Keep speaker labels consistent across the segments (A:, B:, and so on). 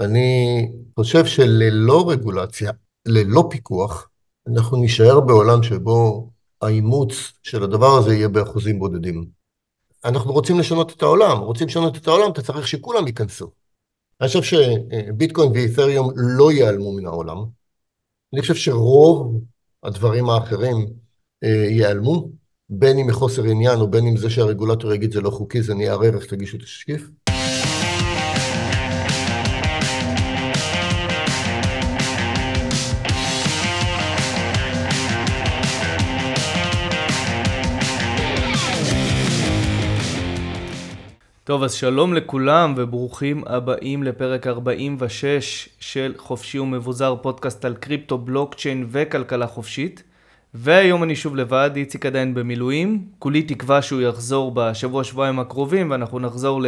A: אני חושב שללא רגולציה, ללא פיקוח, אנחנו נישאר בעולם שבו האימוץ של הדבר הזה יהיה באחוזים בודדים. אנחנו רוצים לשנות את העולם, רוצים לשנות את העולם, אתה צריך שכולם ייכנסו. אני חושב שביטקוין ואית'ריום לא ייעלמו מן העולם. אני חושב שרוב הדברים האחרים ייעלמו, בין אם מחוסר עניין או בין אם זה שהרגולטור יגיד זה לא חוקי, זה נייר ערך, תגישו תשקיף.
B: טוב, אז שלום לכולם וברוכים הבאים לפרק 46 של חופשי ומבוזר, פודקאסט על קריפטו, בלוקצ'יין וכלכלה חופשית. והיום אני שוב לבד, איציק עדיין במילואים. כולי תקווה שהוא יחזור בשבוע שבועיים הקרובים ואנחנו נחזור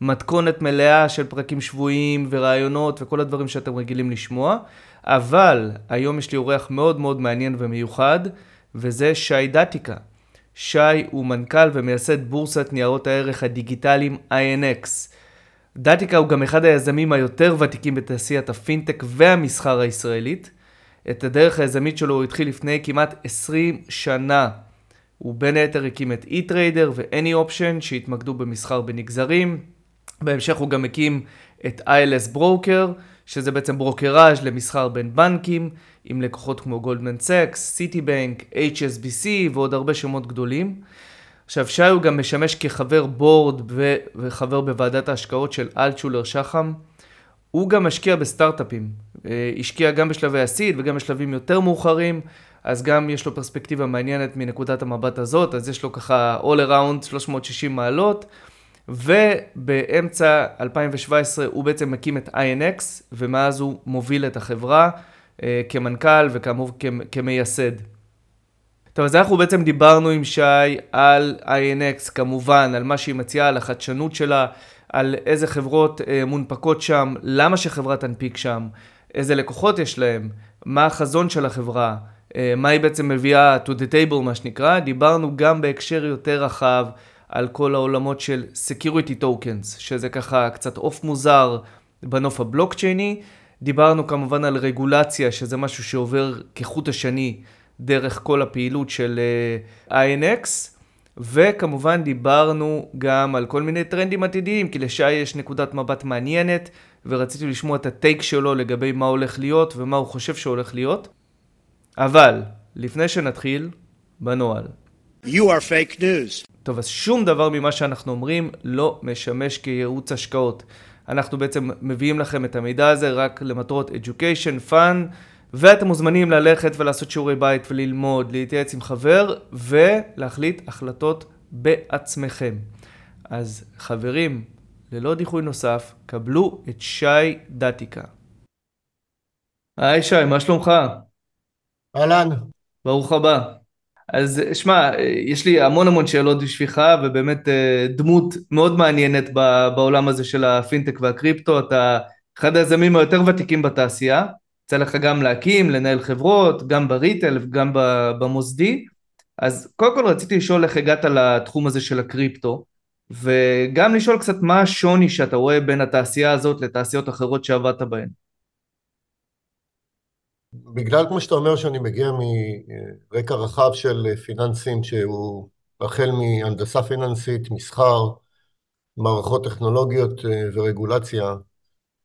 B: למתכונת מלאה של פרקים שבועיים ורעיונות וכל הדברים שאתם רגילים לשמוע. אבל היום יש לי אורח מאוד מאוד מעניין ומיוחד, וזה שי דתיקה. שי הוא מנכ"ל ומייסד בורסת ניירות הערך הדיגיטליים INX. דתיקה הוא גם אחד היזמים היותר ותיקים בתעשיית הפינטק והמסחר הישראלית. את הדרך היזמית שלו הוא התחיל לפני כמעט 20 שנה. הוא בין היתר הקים את e-trader ו-any option שהתמקדו במסחר בנגזרים. בהמשך הוא גם הקים את ILS Broker, שזה בעצם ברוקראז' למסחר בין בנקים, עם לקוחות כמו גולדמן סקס, סיטי בנק, HSBC ועוד הרבה שמות גדולים. עכשיו, שי הוא גם משמש כחבר בורד ו- וחבר בוועדת ההשקעות של אלטשולר שחם. הוא גם משקיע בסטארט-אפים. אה, השקיע גם בשלבי הסיד וגם בשלבים יותר מאוחרים, אז גם יש לו פרספקטיבה מעניינת מנקודת המבט הזאת, אז יש לו ככה all around 360 מעלות. ובאמצע 2017 הוא בעצם מקים את INX, ומאז הוא מוביל את החברה אה, כמנכ"ל וכאמור כמייסד. טוב, אז אנחנו בעצם דיברנו עם שי על INX, כמובן, על מה שהיא מציעה, על החדשנות שלה, על איזה חברות אה, מונפקות שם, למה שחברה תנפיק שם, איזה לקוחות יש להם, מה החזון של החברה, אה, מה היא בעצם מביאה to the table, מה שנקרא. דיברנו גם בהקשר יותר רחב על כל העולמות של Security Tokens, שזה ככה קצת עוף מוזר בנוף הבלוקצ'ייני. דיברנו כמובן על רגולציה, שזה משהו שעובר כחוט השני דרך כל הפעילות של uh, אה, INX, וכמובן דיברנו גם על כל מיני טרנדים עתידיים, כי לשי יש נקודת מבט מעניינת, ורציתי לשמוע את הטייק שלו לגבי מה הולך להיות ומה הוא חושב שהולך להיות. אבל, לפני שנתחיל, בנוהל. You are fake news. טוב, אז שום דבר ממה שאנחנו אומרים לא משמש כייעוץ השקעות. אנחנו בעצם מביאים לכם את המידע הזה רק למטרות education, fun, ואתם מוזמנים ללכת ולעשות שיעורי בית וללמוד, להתייעץ עם חבר ולהחליט החלטות בעצמכם. אז חברים, ללא דיחוי נוסף, קבלו את שי דתיקה. היי שי, מה שלומך?
A: אהלן.
B: ברוך הבא. אז שמע, יש לי המון המון שאלות בשבילך, ובאמת אה, דמות מאוד מעניינת בעולם הזה של הפינטק והקריפטו, אתה אחד היזמים היותר ותיקים בתעשייה, יצא לך גם להקים, לנהל חברות, גם בריטל, גם במוסדי, אז קודם כל רציתי לשאול איך הגעת לתחום הזה של הקריפטו, וגם לשאול קצת מה השוני שאתה רואה בין התעשייה הזאת לתעשיות אחרות שעבדת בהן.
A: בגלל, כמו שאתה אומר, שאני מגיע מרקע רחב של פיננסים, שהוא החל מהנדסה פיננסית, מסחר, מערכות טכנולוגיות אה, ורגולציה,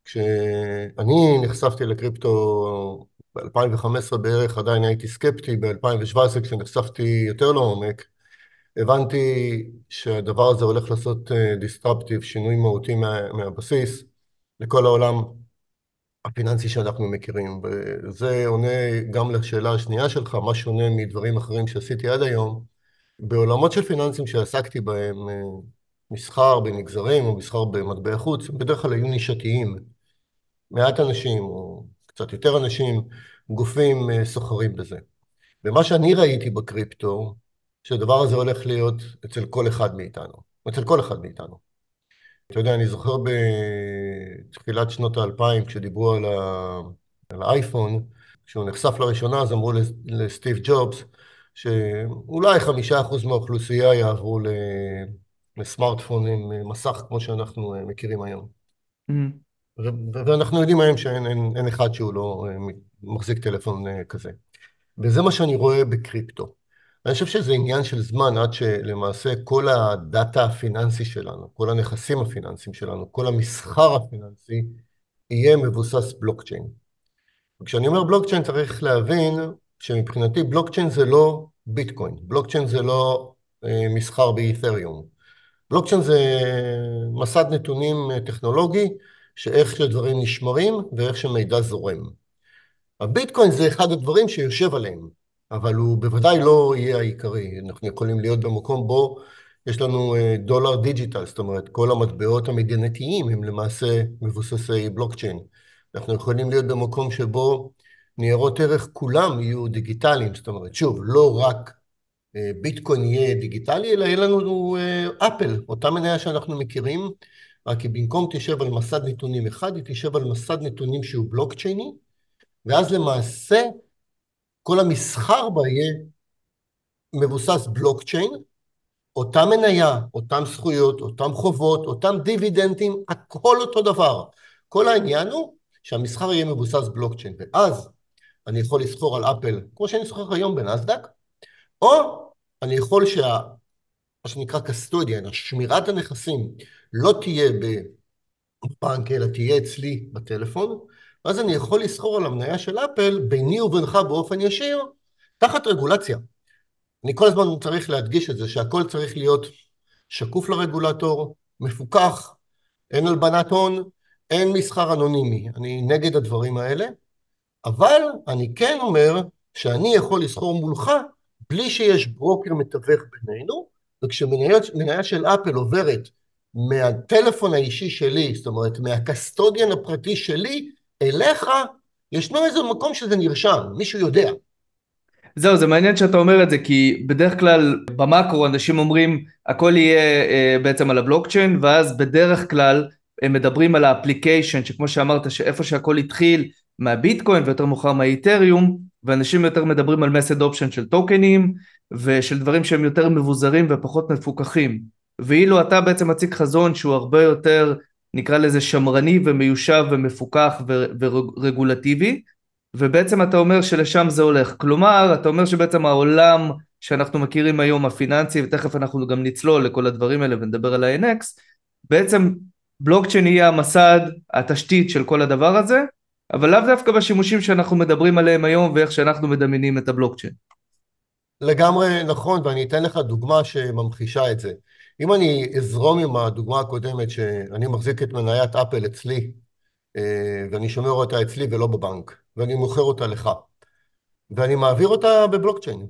A: כשאני נחשפתי לקריפטו ב-2015 בערך, עדיין הייתי סקפטי, ב-2017 כשנחשפתי יותר לעומק, הבנתי שהדבר הזה הולך לעשות דיסטרפטיב, שינוי מהותי מה, מהבסיס לכל העולם הפיננסי שאנחנו מכירים. וזה עונה גם לשאלה השנייה שלך, מה שונה מדברים אחרים שעשיתי עד היום. בעולמות של פיננסים שעסקתי בהם, אה, מסחר במגזרים או מסחר במטבע חוץ, בדרך כלל היו נישתיים. מעט אנשים, או קצת יותר אנשים, גופים אה, סוחרים בזה. ומה שאני ראיתי בקריפטו, שהדבר הזה הולך להיות אצל כל אחד מאיתנו. אצל כל אחד מאיתנו. אתה יודע, אני זוכר בתחילת שנות האלפיים, כשדיברו על, ה... על האייפון, כשהוא נחשף לראשונה, אז אמרו לסטיב ג'ובס, שאולי חמישה אחוז מהאוכלוסייה יעברו לסמארטפון עם מסך כמו שאנחנו מכירים היום. Mm-hmm. ואנחנו יודעים היום שאין אין, אין אחד שהוא לא מחזיק טלפון כזה. וזה מה שאני רואה בקריפטו. אני חושב שזה עניין של זמן עד שלמעשה כל הדאטה הפיננסי שלנו, כל הנכסים הפיננסיים שלנו, כל המסחר הפיננסי, יהיה מבוסס בלוקצ'יין. וכשאני אומר בלוקצ'יין צריך להבין שמבחינתי בלוקצ'יין זה לא ביטקוין, בלוקצ'יין זה לא אה, מסחר באת'ריום. בלוקצ'יין זה מסד נתונים אה, טכנולוגי, שאיך שדברים נשמרים ואיך שמידע זורם. הביטקוין זה אחד הדברים שיושב עליהם, אבל הוא בוודאי לא יהיה העיקרי. אנחנו יכולים להיות במקום בו יש לנו אה, דולר דיג'יטל, זאת אומרת, כל המטבעות המדינתיים הם למעשה מבוססי בלוקצ'יין. אנחנו יכולים להיות במקום שבו ניירות ערך כולם יהיו דיגיטליים, זאת אומרת, שוב, לא רק אה, ביטקוין יהיה דיגיטלי, אלא יהיה לנו אה, אפל, אותה מניה שאנחנו מכירים, רק כי במקום תשב על מסד נתונים אחד, היא תשב על מסד נתונים שהוא בלוקצ'ייני, ואז למעשה כל המסחר בה יהיה מבוסס בלוקצ'יין, אותה מניה, אותם זכויות, אותם חובות, אותם דיבידנדים, הכל אותו דבר. כל העניין הוא שהמסחר יהיה מבוסס בלוקצ'יין, ואז אני יכול לסחור על אפל, כמו שאני סוחר היום בנסדק, או אני יכול שה... מה שנקרא קסטודיאן, השמירת הנכסים, לא תהיה בבנק, אלא תהיה אצלי בטלפון, ואז אני יכול לסחור על המניה של אפל ביני ובינך באופן ישיר, תחת רגולציה. אני כל הזמן צריך להדגיש את זה, שהכל צריך להיות שקוף לרגולטור, מפוקח, אין הלבנת הון, אין מסחר אנונימי. אני נגד הדברים האלה, אבל אני כן אומר שאני יכול לסחור מולך בלי שיש ברוקר מתווך בינינו, וכשמניה של אפל עוברת מהטלפון האישי שלי, זאת אומרת מהקסטודיאן הפרטי שלי, אליך, ישנו איזה מקום שזה נרשם, מישהו יודע.
B: זהו, זה מעניין שאתה אומר את זה, כי בדרך כלל במאקרו אנשים אומרים הכל יהיה אה, בעצם על הבלוקצ'יין, ואז בדרך כלל הם מדברים על ה application, שכמו שאמרת, שאיפה שהכל התחיל מהביטקוין ויותר מאוחר מהאת'ריום, ואנשים יותר מדברים על mass adoption של טוקנים, ושל דברים שהם יותר מבוזרים ופחות מפוקחים. ואילו אתה בעצם מציג חזון שהוא הרבה יותר, נקרא לזה שמרני ומיושב ומפוקח ורגולטיבי, ובעצם אתה אומר שלשם זה הולך. כלומר, אתה אומר שבעצם העולם שאנחנו מכירים היום, הפיננסי, ותכף אנחנו גם נצלול לכל הדברים האלה ונדבר על ה-NX, בעצם בלוקצ'יין יהיה המסד, התשתית של כל הדבר הזה, אבל לאו דווקא בשימושים שאנחנו מדברים עליהם היום ואיך שאנחנו מדמיינים את הבלוקצ'יין.
A: לגמרי נכון, ואני אתן לך דוגמה שממחישה את זה. אם אני אזרום עם הדוגמה הקודמת, שאני מחזיק את מניית אפל אצלי, אה, ואני שומר אותה אצלי ולא בבנק, ואני מוכר אותה לך, ואני מעביר אותה בבלוקצ'יין.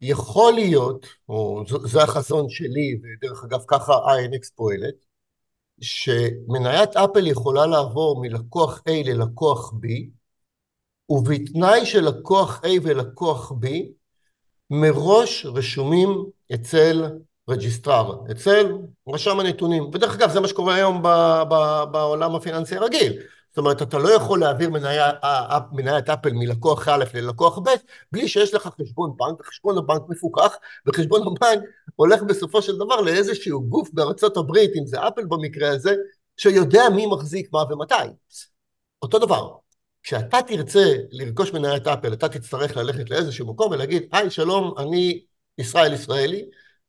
A: יכול להיות, או זה החזון שלי, ודרך אגב ככה INX פועלת, שמניית אפל יכולה לעבור מלקוח A ללקוח B, ובתנאי שלקוח A ולקוח B מראש רשומים אצל registrar, אצל רשם הנתונים. ודרך אגב, זה מה שקורה היום ב, ב, בעולם הפיננסי הרגיל. זאת אומרת, אתה לא יכול להעביר מניית אפל מלקוח א' ללקוח ב', בלי שיש לך חשבון בנק, וחשבון הבנק מפוקח, וחשבון הבנק הולך בסופו של דבר לאיזשהו גוף בארצות הברית, אם זה אפל במקרה הזה, שיודע מי מחזיק מה ומתי. אותו דבר, כשאתה תרצה לרכוש מניית אפל, אתה תצטרך ללכת לאיזשהו מקום ולהגיד, היי, שלום, אני ישראל ישראלי,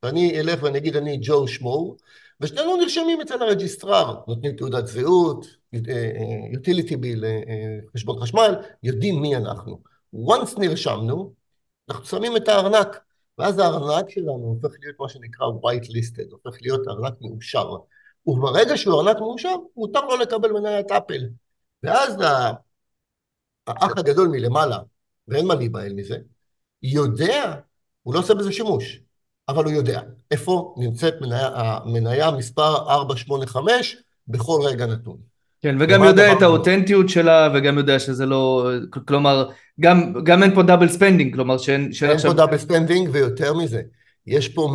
A: ואני אלך ואני אגיד, אני ג'ו שמו, ושנינו נרשמים אצל הרג'יסטרר, נותנים תעודת זהות, יוטיליטי ביל, חשבון חשמל, יודעים מי אנחנו. once נרשמנו, אנחנו שמים את הארנק, ואז הארנק שלנו הופך להיות מה שנקרא white listed, הופך להיות ארנק מאושר. וברגע שהוא ארנק מאושר, מותר לו לקבל מניית אפל. ואז האח הגדול מלמעלה, ואין מה להיבהל מזה, יודע, הוא לא עושה בזה שימוש, אבל הוא יודע איפה נמצאת מניה, המניה מספר 485 בכל רגע נתון.
B: כן, וגם יודע את האותנטיות שלה, וגם יודע שזה לא, כלומר, גם, גם אין פה double spending, כלומר שאין...
A: שאין אין עכשיו... פה דאבל ספנדינג, ויותר מזה, יש פה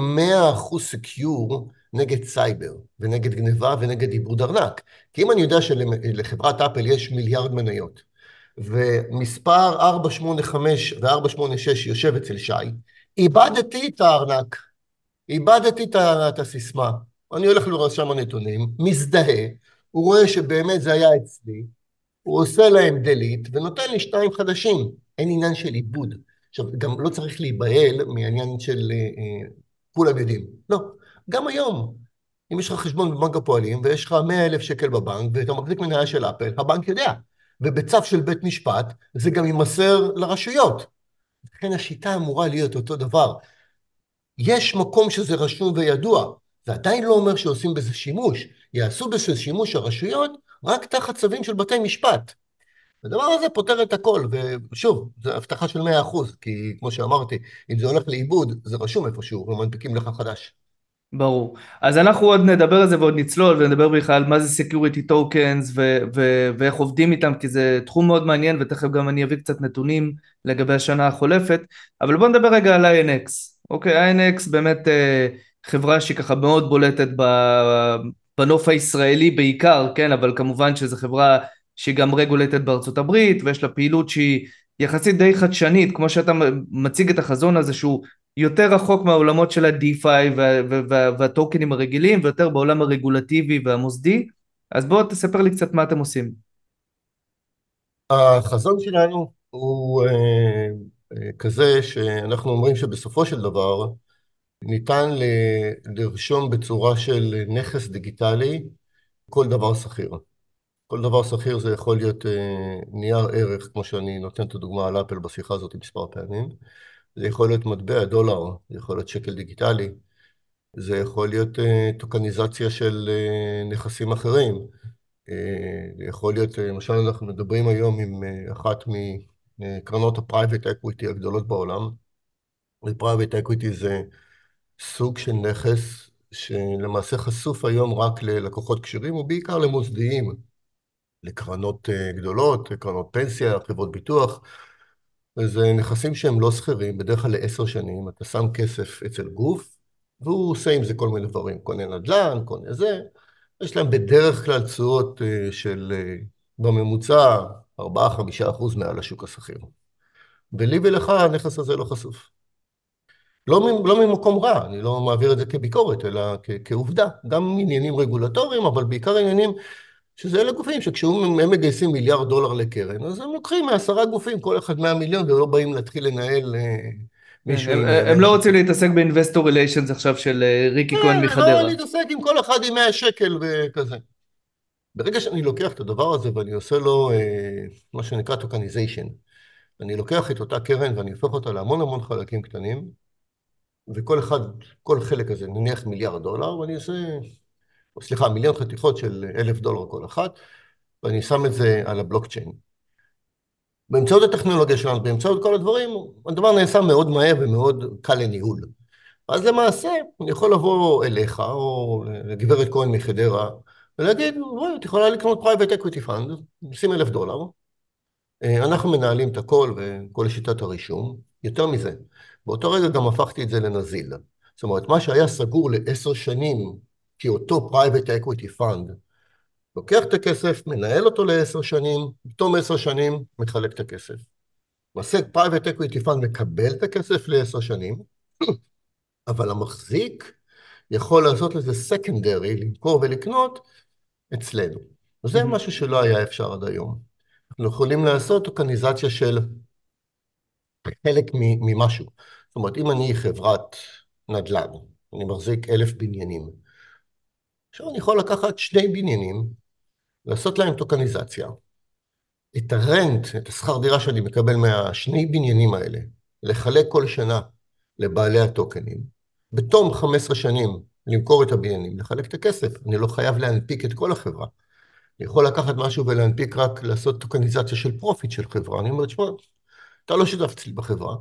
A: 100% secure נגד סייבר, ונגד גניבה ונגד איבוד ארנק. כי אם אני יודע שלחברת אפל יש מיליארד מניות, ומספר 485 ו-486 יושב אצל שי, איבדתי את הארנק, איבדתי את הסיסמה, אני הולך לרשם הנתונים, מזדהה, הוא רואה שבאמת זה היה אצלי, הוא עושה להם delete ונותן לי שניים חדשים. אין עניין של עיבוד. עכשיו, גם לא צריך להיבהל מהעניין של אה, כולם יודעים. לא. גם היום, אם יש לך חשבון בבנק הפועלים ויש לך 100 אלף שקל בבנק ואתה מחזיק מניה של אפל, הבנק יודע. ובצו של בית משפט זה גם יימסר לרשויות. לכן השיטה אמורה להיות אותו דבר. יש מקום שזה רשום וידוע, זה עדיין לא אומר שעושים בזה שימוש. יעשו בזה שימוש הרשויות רק תחת צווים של בתי משפט. הדבר הזה פותר את הכל, ושוב, זו הבטחה של 100%, כי כמו שאמרתי, אם זה הולך לאיבוד, זה רשום איפשהו, ומנפיקים לך חדש.
B: ברור. אז אנחנו עוד נדבר על זה ועוד נצלול ונדבר בכלל מה זה Security Tokens ו- ו- ואיך עובדים איתם כי זה תחום מאוד מעניין ותכף גם אני אביא קצת נתונים לגבי השנה החולפת אבל בוא נדבר רגע על INX. אוקיי, INX באמת אה, חברה שהיא ככה מאוד בולטת בנוף הישראלי בעיקר, כן, אבל כמובן שזו חברה שהיא גם רגולטת בארצות הברית ויש לה פעילות שהיא יחסית די חדשנית כמו שאתה מציג את החזון הזה שהוא יותר רחוק מהעולמות של ה-DeFi וה, וה, והטוקנים הרגילים ויותר בעולם הרגולטיבי והמוסדי אז בוא תספר לי קצת מה אתם עושים.
A: החזון שלנו הוא אה, אה, כזה שאנחנו אומרים שבסופו של דבר ניתן ל, לרשום בצורה של נכס דיגיטלי כל דבר שכיר. כל דבר שכיר זה יכול להיות אה, נייר ערך, כמו שאני נותן את הדוגמה על אפל בשיחה הזאת מספר פעמים. זה יכול להיות מטבע, דולר, זה יכול להיות שקל דיגיטלי, זה יכול להיות אה, טוקניזציה של אה, נכסים אחרים. אה, זה יכול להיות, למשל אנחנו מדברים היום עם אחת מקרנות ה-Private Equity הגדולות בעולם, ו-Private Equity זה סוג של נכס שלמעשה חשוף היום רק ללקוחות כשרים, ובעיקר למוסדיים, לקרנות גדולות, לקרנות פנסיה, חברות ביטוח. וזה נכסים שהם לא שכירים, בדרך כלל לעשר שנים, אתה שם כסף אצל גוף, והוא עושה עם זה כל מיני דברים, קונה נדל"ן, קונה זה, יש להם בדרך כלל תשואות אה, של אה, בממוצע 4-5 אחוז מעל השוק השכיר. ולי ולך הנכס הזה לא חשוף. לא, לא ממקום רע, אני לא מעביר את זה כביקורת, אלא כעובדה. גם עניינים רגולטוריים, אבל בעיקר עניינים שזה אלה גופים שכשהם מגייסים מיליארד דולר לקרן, אז הם לוקחים מעשרה גופים, כל אחד מאה מיליון, ולא באים להתחיל לנהל אה, מישהו...
B: הם, הם לא רוצים להתעסק באינבסטור ריליישנס עכשיו של אה, ריקי כהן
A: אה,
B: מחדרה.
A: לא, להתעסק עם כל אחד עם מאה שקל וכזה. ברגע שאני לוקח את הדבר הזה ואני עושה לו מה שנקרא tokenization, אני לוקח את אותה קרן ואני הופך אותה להמון המון חלקים קטנים, וכל אחד, כל חלק הזה, נניח מיליארד דולר, ואני עושה סליחה, מיליון חתיכות של אלף דולר כל אחת, ואני שם את זה על הבלוקצ'יין. באמצעות הטכנולוגיה שלנו, באמצעות כל הדברים, הדבר נעשה מאוד מהר ומאוד קל לניהול. אז למעשה, אני יכול לבוא אליך, או לגברת כהן מחדרה, ולהגיד, בואי, את יכולה לקנות private equity fund, שים אלף דולר, אה, אנחנו מנהלים את הכל וכל שיטת הרישום. יותר מזה, באותו רגע גם הפכתי את זה לנזיל. זאת אומרת, מה שהיה סגור לעשר שנים כי אותו private equity fund לוקח את הכסף, מנהל אותו לעשר שנים, בתום עשר שנים מחלק את הכסף. למעשה private equity fund מקבל את הכסף לעשר שנים, אבל המחזיק יכול לעשות לזה secondary, למכור ולקנות אצלנו. וזה משהו שלא היה אפשר עד היום. אנחנו יכולים לעשות אורגניזציה של חלק ממשהו. זאת אומרת, אם אני חברת נדל"ן, אני מחזיק אלף בניינים, עכשיו אני יכול לקחת שני בניינים, לעשות להם טוקניזציה, את הרנט, את השכר דירה שאני מקבל מהשני בניינים האלה, לחלק כל שנה לבעלי הטוקנים, בתום 15 שנים למכור את הבניינים, לחלק את הכסף, אני לא חייב להנפיק את כל החברה. אני יכול לקחת משהו ולהנפיק רק לעשות טוקניזציה של profit של חברה. אני אומר, תשמע, אתה לא שותף אצלי בחברה,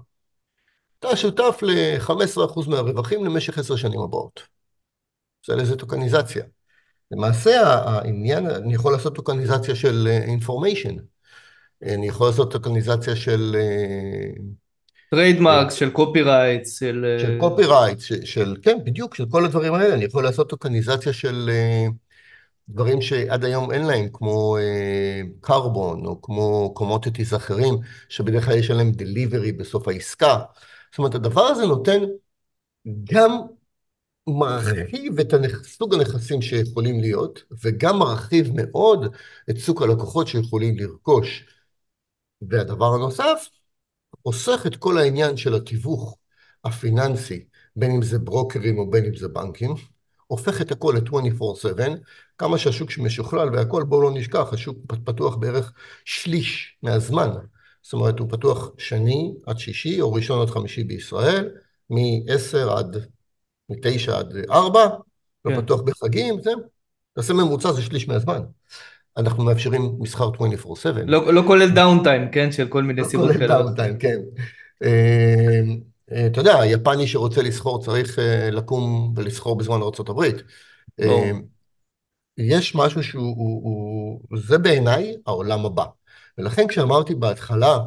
A: אתה שותף ל-15% מהרווחים למשך 10 שנים הבאות. זה לזה טוקניזציה. למעשה העניין, אני יכול לעשות טוקניזציה של information. אה, אני יכול לעשות טוקניזציה של...
B: trademarks, של copyrights, של...
A: של קופי רייטס, של, כן, בדיוק, של כל הדברים האלה. אני יכול לעשות טוקניזציה של דברים שעד היום אין להם, כמו קרבון, או כמו commodities אחרים, שבדרך כלל יש עליהם delivery בסוף העסקה. זאת אומרת, הדבר הזה נותן גם מרחיב את סוג הנכסים שיכולים להיות, וגם מרחיב מאוד את סוג הלקוחות שיכולים לרכוש. והדבר הנוסף, חוסך את כל העניין של התיווך הפיננסי, בין אם זה ברוקרים או בין אם זה בנקים, הופך את הכל ל-24/7, כמה שהשוק משוכלל והכל, בואו לא נשכח, השוק פתוח בערך שליש מהזמן. זאת אומרת, הוא פתוח שני עד שישי, או ראשון עד חמישי בישראל, מ-10 עד, מ-9 עד 4, כן. לא פתוח בחגים, זה, תעשה ממוצע זה שליש מהזמן. אנחנו מאפשרים מסחר 24/7.
B: לא, לא כולל דאונטיים, כן? של כל מיני סיבות
A: כאלה. לא כולל דאונטיים, כן. אה, אה, אתה יודע, היפני שרוצה לסחור צריך אה, לקום ולסחור בזמן ארה"ב. יש משהו שהוא, הוא, הוא, זה בעיניי העולם הבא. ולכן כשאמרתי בהתחלה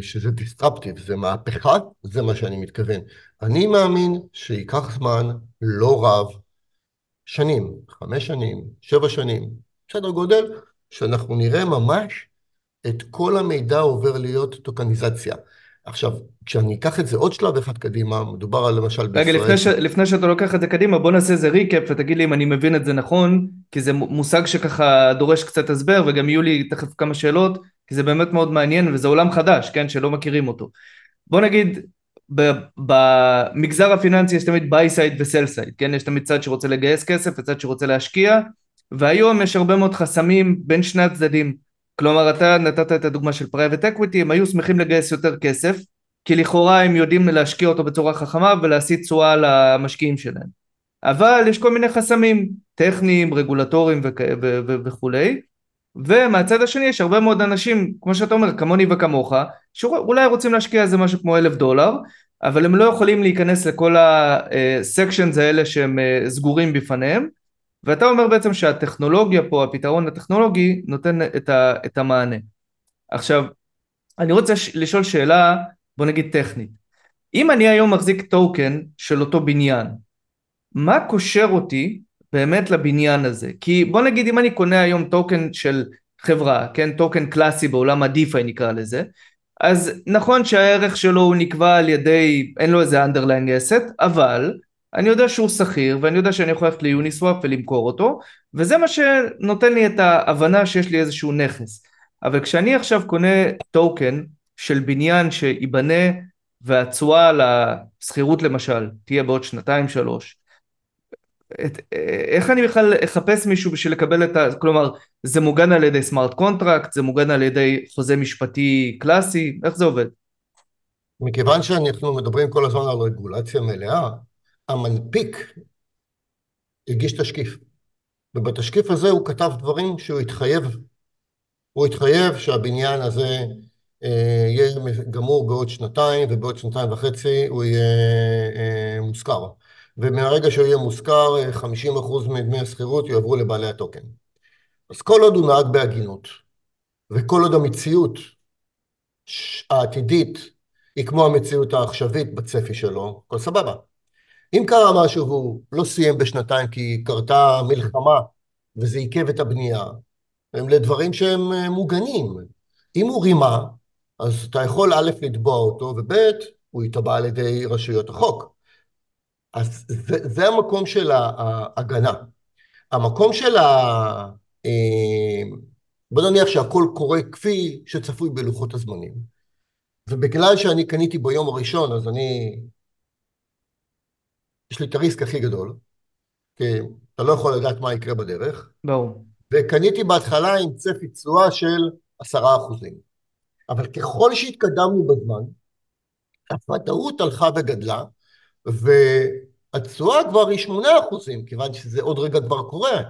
A: שזה דיסטרפטיב, זה מהפכה, זה מה שאני מתכוון. אני מאמין שייקח זמן לא רב, שנים, חמש שנים, שבע שנים, בסדר גודל, שאנחנו נראה ממש את כל המידע עובר להיות טוקניזציה. עכשיו, כשאני אקח את זה עוד שלב אחד קדימה, מדובר על למשל
B: בישראל... רגע, לפני, ש... לפני שאתה לוקח את זה קדימה, בוא נעשה איזה recap ותגיד לי אם אני מבין את זה נכון, כי זה מושג שככה דורש קצת הסבר, וגם יהיו לי תכף כמה שאלות, כי זה באמת מאוד מעניין, וזה עולם חדש, כן, שלא מכירים אותו. בוא נגיד, במגזר הפיננסי יש תמיד buy side ו sell side, כן? יש תמיד צד שרוצה לגייס כסף וצד שרוצה להשקיע, והיום יש הרבה מאוד חסמים בין שני הצדדים. כלומר, אתה נתת את הדוגמה של private equity, הם היו שמחים לגייס יותר כסף, כי לכאורה הם יודעים להשקיע אותו בצורה חכמה ולהשיא תשואה למשקיעים שלהם. אבל יש כל מיני חסמים טכניים, רגולטוריים וכולי, ומהצד השני יש הרבה מאוד אנשים, כמו שאתה אומר, כמוני וכמוך, שאולי רוצים להשקיע איזה משהו כמו אלף דולר, אבל הם לא יכולים להיכנס לכל הסקשנס האלה שהם אה, סגורים בפניהם, ואתה אומר בעצם שהטכנולוגיה פה, הפתרון הטכנולוגי, נותן את, ה, את המענה. עכשיו, אני רוצה לשאול שאלה, בוא נגיד טכנית. אם אני היום מחזיק טוקן של אותו בניין, מה קושר אותי באמת לבניין הזה? כי בוא נגיד אם אני קונה היום טוקן של חברה, כן, טוקן קלאסי בעולם ה-DeFi נקרא לזה, אז נכון שהערך שלו הוא נקבע על ידי, אין לו איזה underlying asset, אבל אני יודע שהוא סחיר ואני יודע שאני יכול ללכת ליוניסוואפ ולמכור אותו, וזה מה שנותן לי את ההבנה שיש לי איזשהו נכס. אבל כשאני עכשיו קונה טוקן של בניין שייבנה והתשואה לשכירות למשל תהיה בעוד שנתיים שלוש, את, איך אני בכלל אחפש מישהו בשביל לקבל את ה... כלומר, זה מוגן על ידי smart contract, זה מוגן על ידי חוזה משפטי קלאסי, איך זה עובד?
A: מכיוון שאנחנו מדברים כל הזמן על רגולציה מלאה, המנפיק הגיש תשקיף. ובתשקיף הזה הוא כתב דברים שהוא התחייב. הוא התחייב שהבניין הזה אה, יהיה גמור בעוד שנתיים, ובעוד שנתיים וחצי הוא יהיה אה, מושכר. ומהרגע שהוא יהיה מושכר, 50% מדמי השכירות יועברו לבעלי הטוקן. אז כל עוד הוא נהג בהגינות, וכל עוד המציאות העתידית היא כמו המציאות העכשווית בצפי שלו, הכל סבבה. אם קרה משהו והוא לא סיים בשנתיים כי קרתה מלחמה וזה עיכב את הבנייה, הם לדברים שהם אה, מוגנים. אם הוא רימה, אז אתה יכול א', לתבוע אותו, וב', הוא יתבע על ידי רשויות החוק. אז זה, זה המקום של ההגנה. המקום של ה... אה, בוא נניח שהכל קורה כפי שצפוי בלוחות הזמנים. ובגלל שאני קניתי ביום הראשון, אז אני... יש לי את הריסק הכי גדול, כי אתה לא יכול לדעת מה יקרה בדרך.
B: ברור.
A: וקניתי בהתחלה עם צפי תשואה של עשרה אחוזים. אבל ככל שהתקדמנו בזמן, הוודאות הלכה וגדלה, והתשואה כבר היא שמונה אחוזים, כיוון שזה עוד רגע כבר קורה.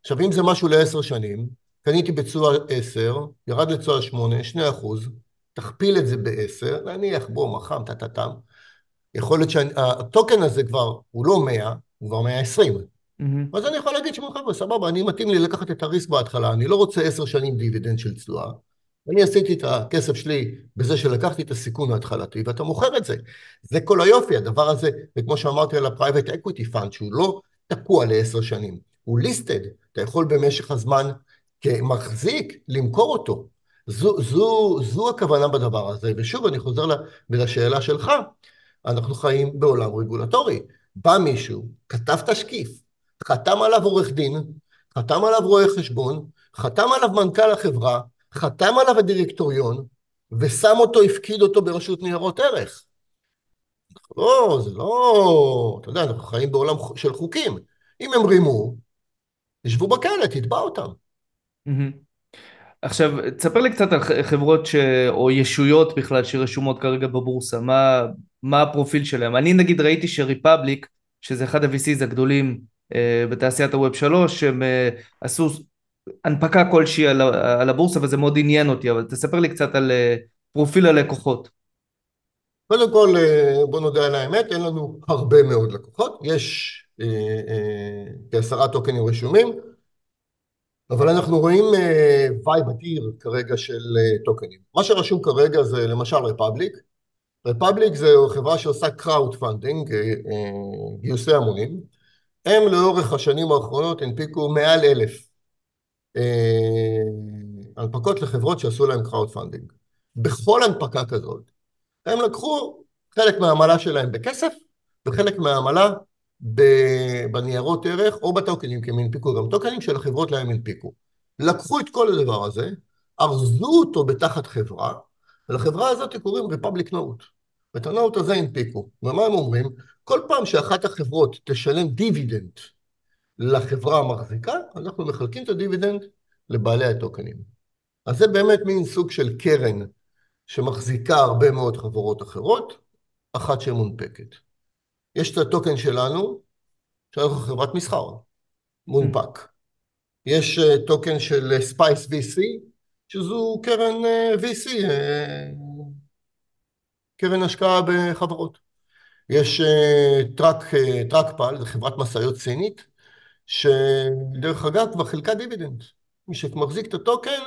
A: עכשיו, אם זה משהו לעשר שנים, קניתי בתשואה עשר, ירד לתשואה שמונה, שני אחוז, תכפיל את זה בעשר, נניח בוא מחם, טה-טה-טם, יכול להיות שהטוקן הזה כבר, הוא לא מאה, הוא כבר מאה עשרים. Mm-hmm. אז אני יכול להגיד שמע חבר'ה, סבבה, אני מתאים לי לקחת את הריסק בהתחלה, אני לא רוצה עשר שנים דיבידנד של תשואה, אני עשיתי את הכסף שלי בזה שלקחתי את הסיכון ההתחלתי, ואתה מוכר את זה. זה כל היופי, הדבר הזה, וכמו שאמרתי על ה-Private Equity Fund, שהוא לא תקוע לעשר שנים, הוא ליסטד, אתה יכול במשך הזמן כמחזיק למכור אותו. זו, זו, זו הכוונה בדבר הזה, ושוב אני חוזר לשאלה שלך, אנחנו חיים בעולם רגולטורי. בא מישהו, כתב תשקיף, חתם עליו עורך דין, חתם עליו רואה חשבון, חתם עליו מנכ"ל החברה, חתם עליו הדירקטוריון, ושם אותו, הפקיד אותו ברשות ניירות ערך. לא, זה לא... אתה יודע, אנחנו חיים בעולם של חוקים. אם הם רימו, ישבו בכלא, תתבע אותם.
B: עכשיו, תספר לי קצת על חברות ש... או ישויות בכלל שרשומות כרגע בבורסה, מה, מה הפרופיל שלהם. אני נגיד ראיתי שריפבליק, שזה אחד ה-VCs הגדולים אה, בתעשיית הווב 3, הם אה, עשו הנפקה כלשהי על, על הבורסה וזה מאוד עניין אותי, אבל תספר לי קצת על אה, פרופיל הלקוחות.
A: קודם כל, אה, בוא נודה על האמת, אין לנו הרבה מאוד לקוחות, יש אה, אה, כעשרה טוקנים רשומים, אבל אנחנו רואים wave אדיר כרגע של טוקנים. מה שרשום כרגע זה למשל Republic. Republic זו חברה שעושה crowdfunding, גיוסי המונים. הם לאורך השנים האחרונות הנפיקו מעל אלף הנפקות לחברות שעשו להם crowdfunding. בכל הנפקה כזאת הם לקחו חלק מהעמלה שלהם בכסף וחלק מהעמלה בניירות ערך או בטוקנים, כי הם הנפיקו גם טוקנים של החברות להם הנפיקו. לקחו את כל הדבר הזה, ארזו אותו בתחת חברה, ולחברה הזאת קוראים Republic Note. ואת ה note הזה הנפיקו. ומה הם אומרים? כל פעם שאחת החברות תשלם דיבידנד לחברה המחזיקה, אנחנו מחלקים את הדיבידנד לבעלי הטוקנים. אז זה באמת מין סוג של קרן שמחזיקה הרבה מאוד חברות אחרות, אחת שמונפקת. יש את הטוקן שלנו, שאנחנו חברת מסחר, מונפק. יש אה, טוקן של SPiCE VC, שזו קרן אה, VC, אה, קרן השקעה בחברות. יש טראק, טראקפל, זו חברת משאיות סינית, שדרך אגב כבר חילקה דיבידנד. מי שמחזיק את הטוקן,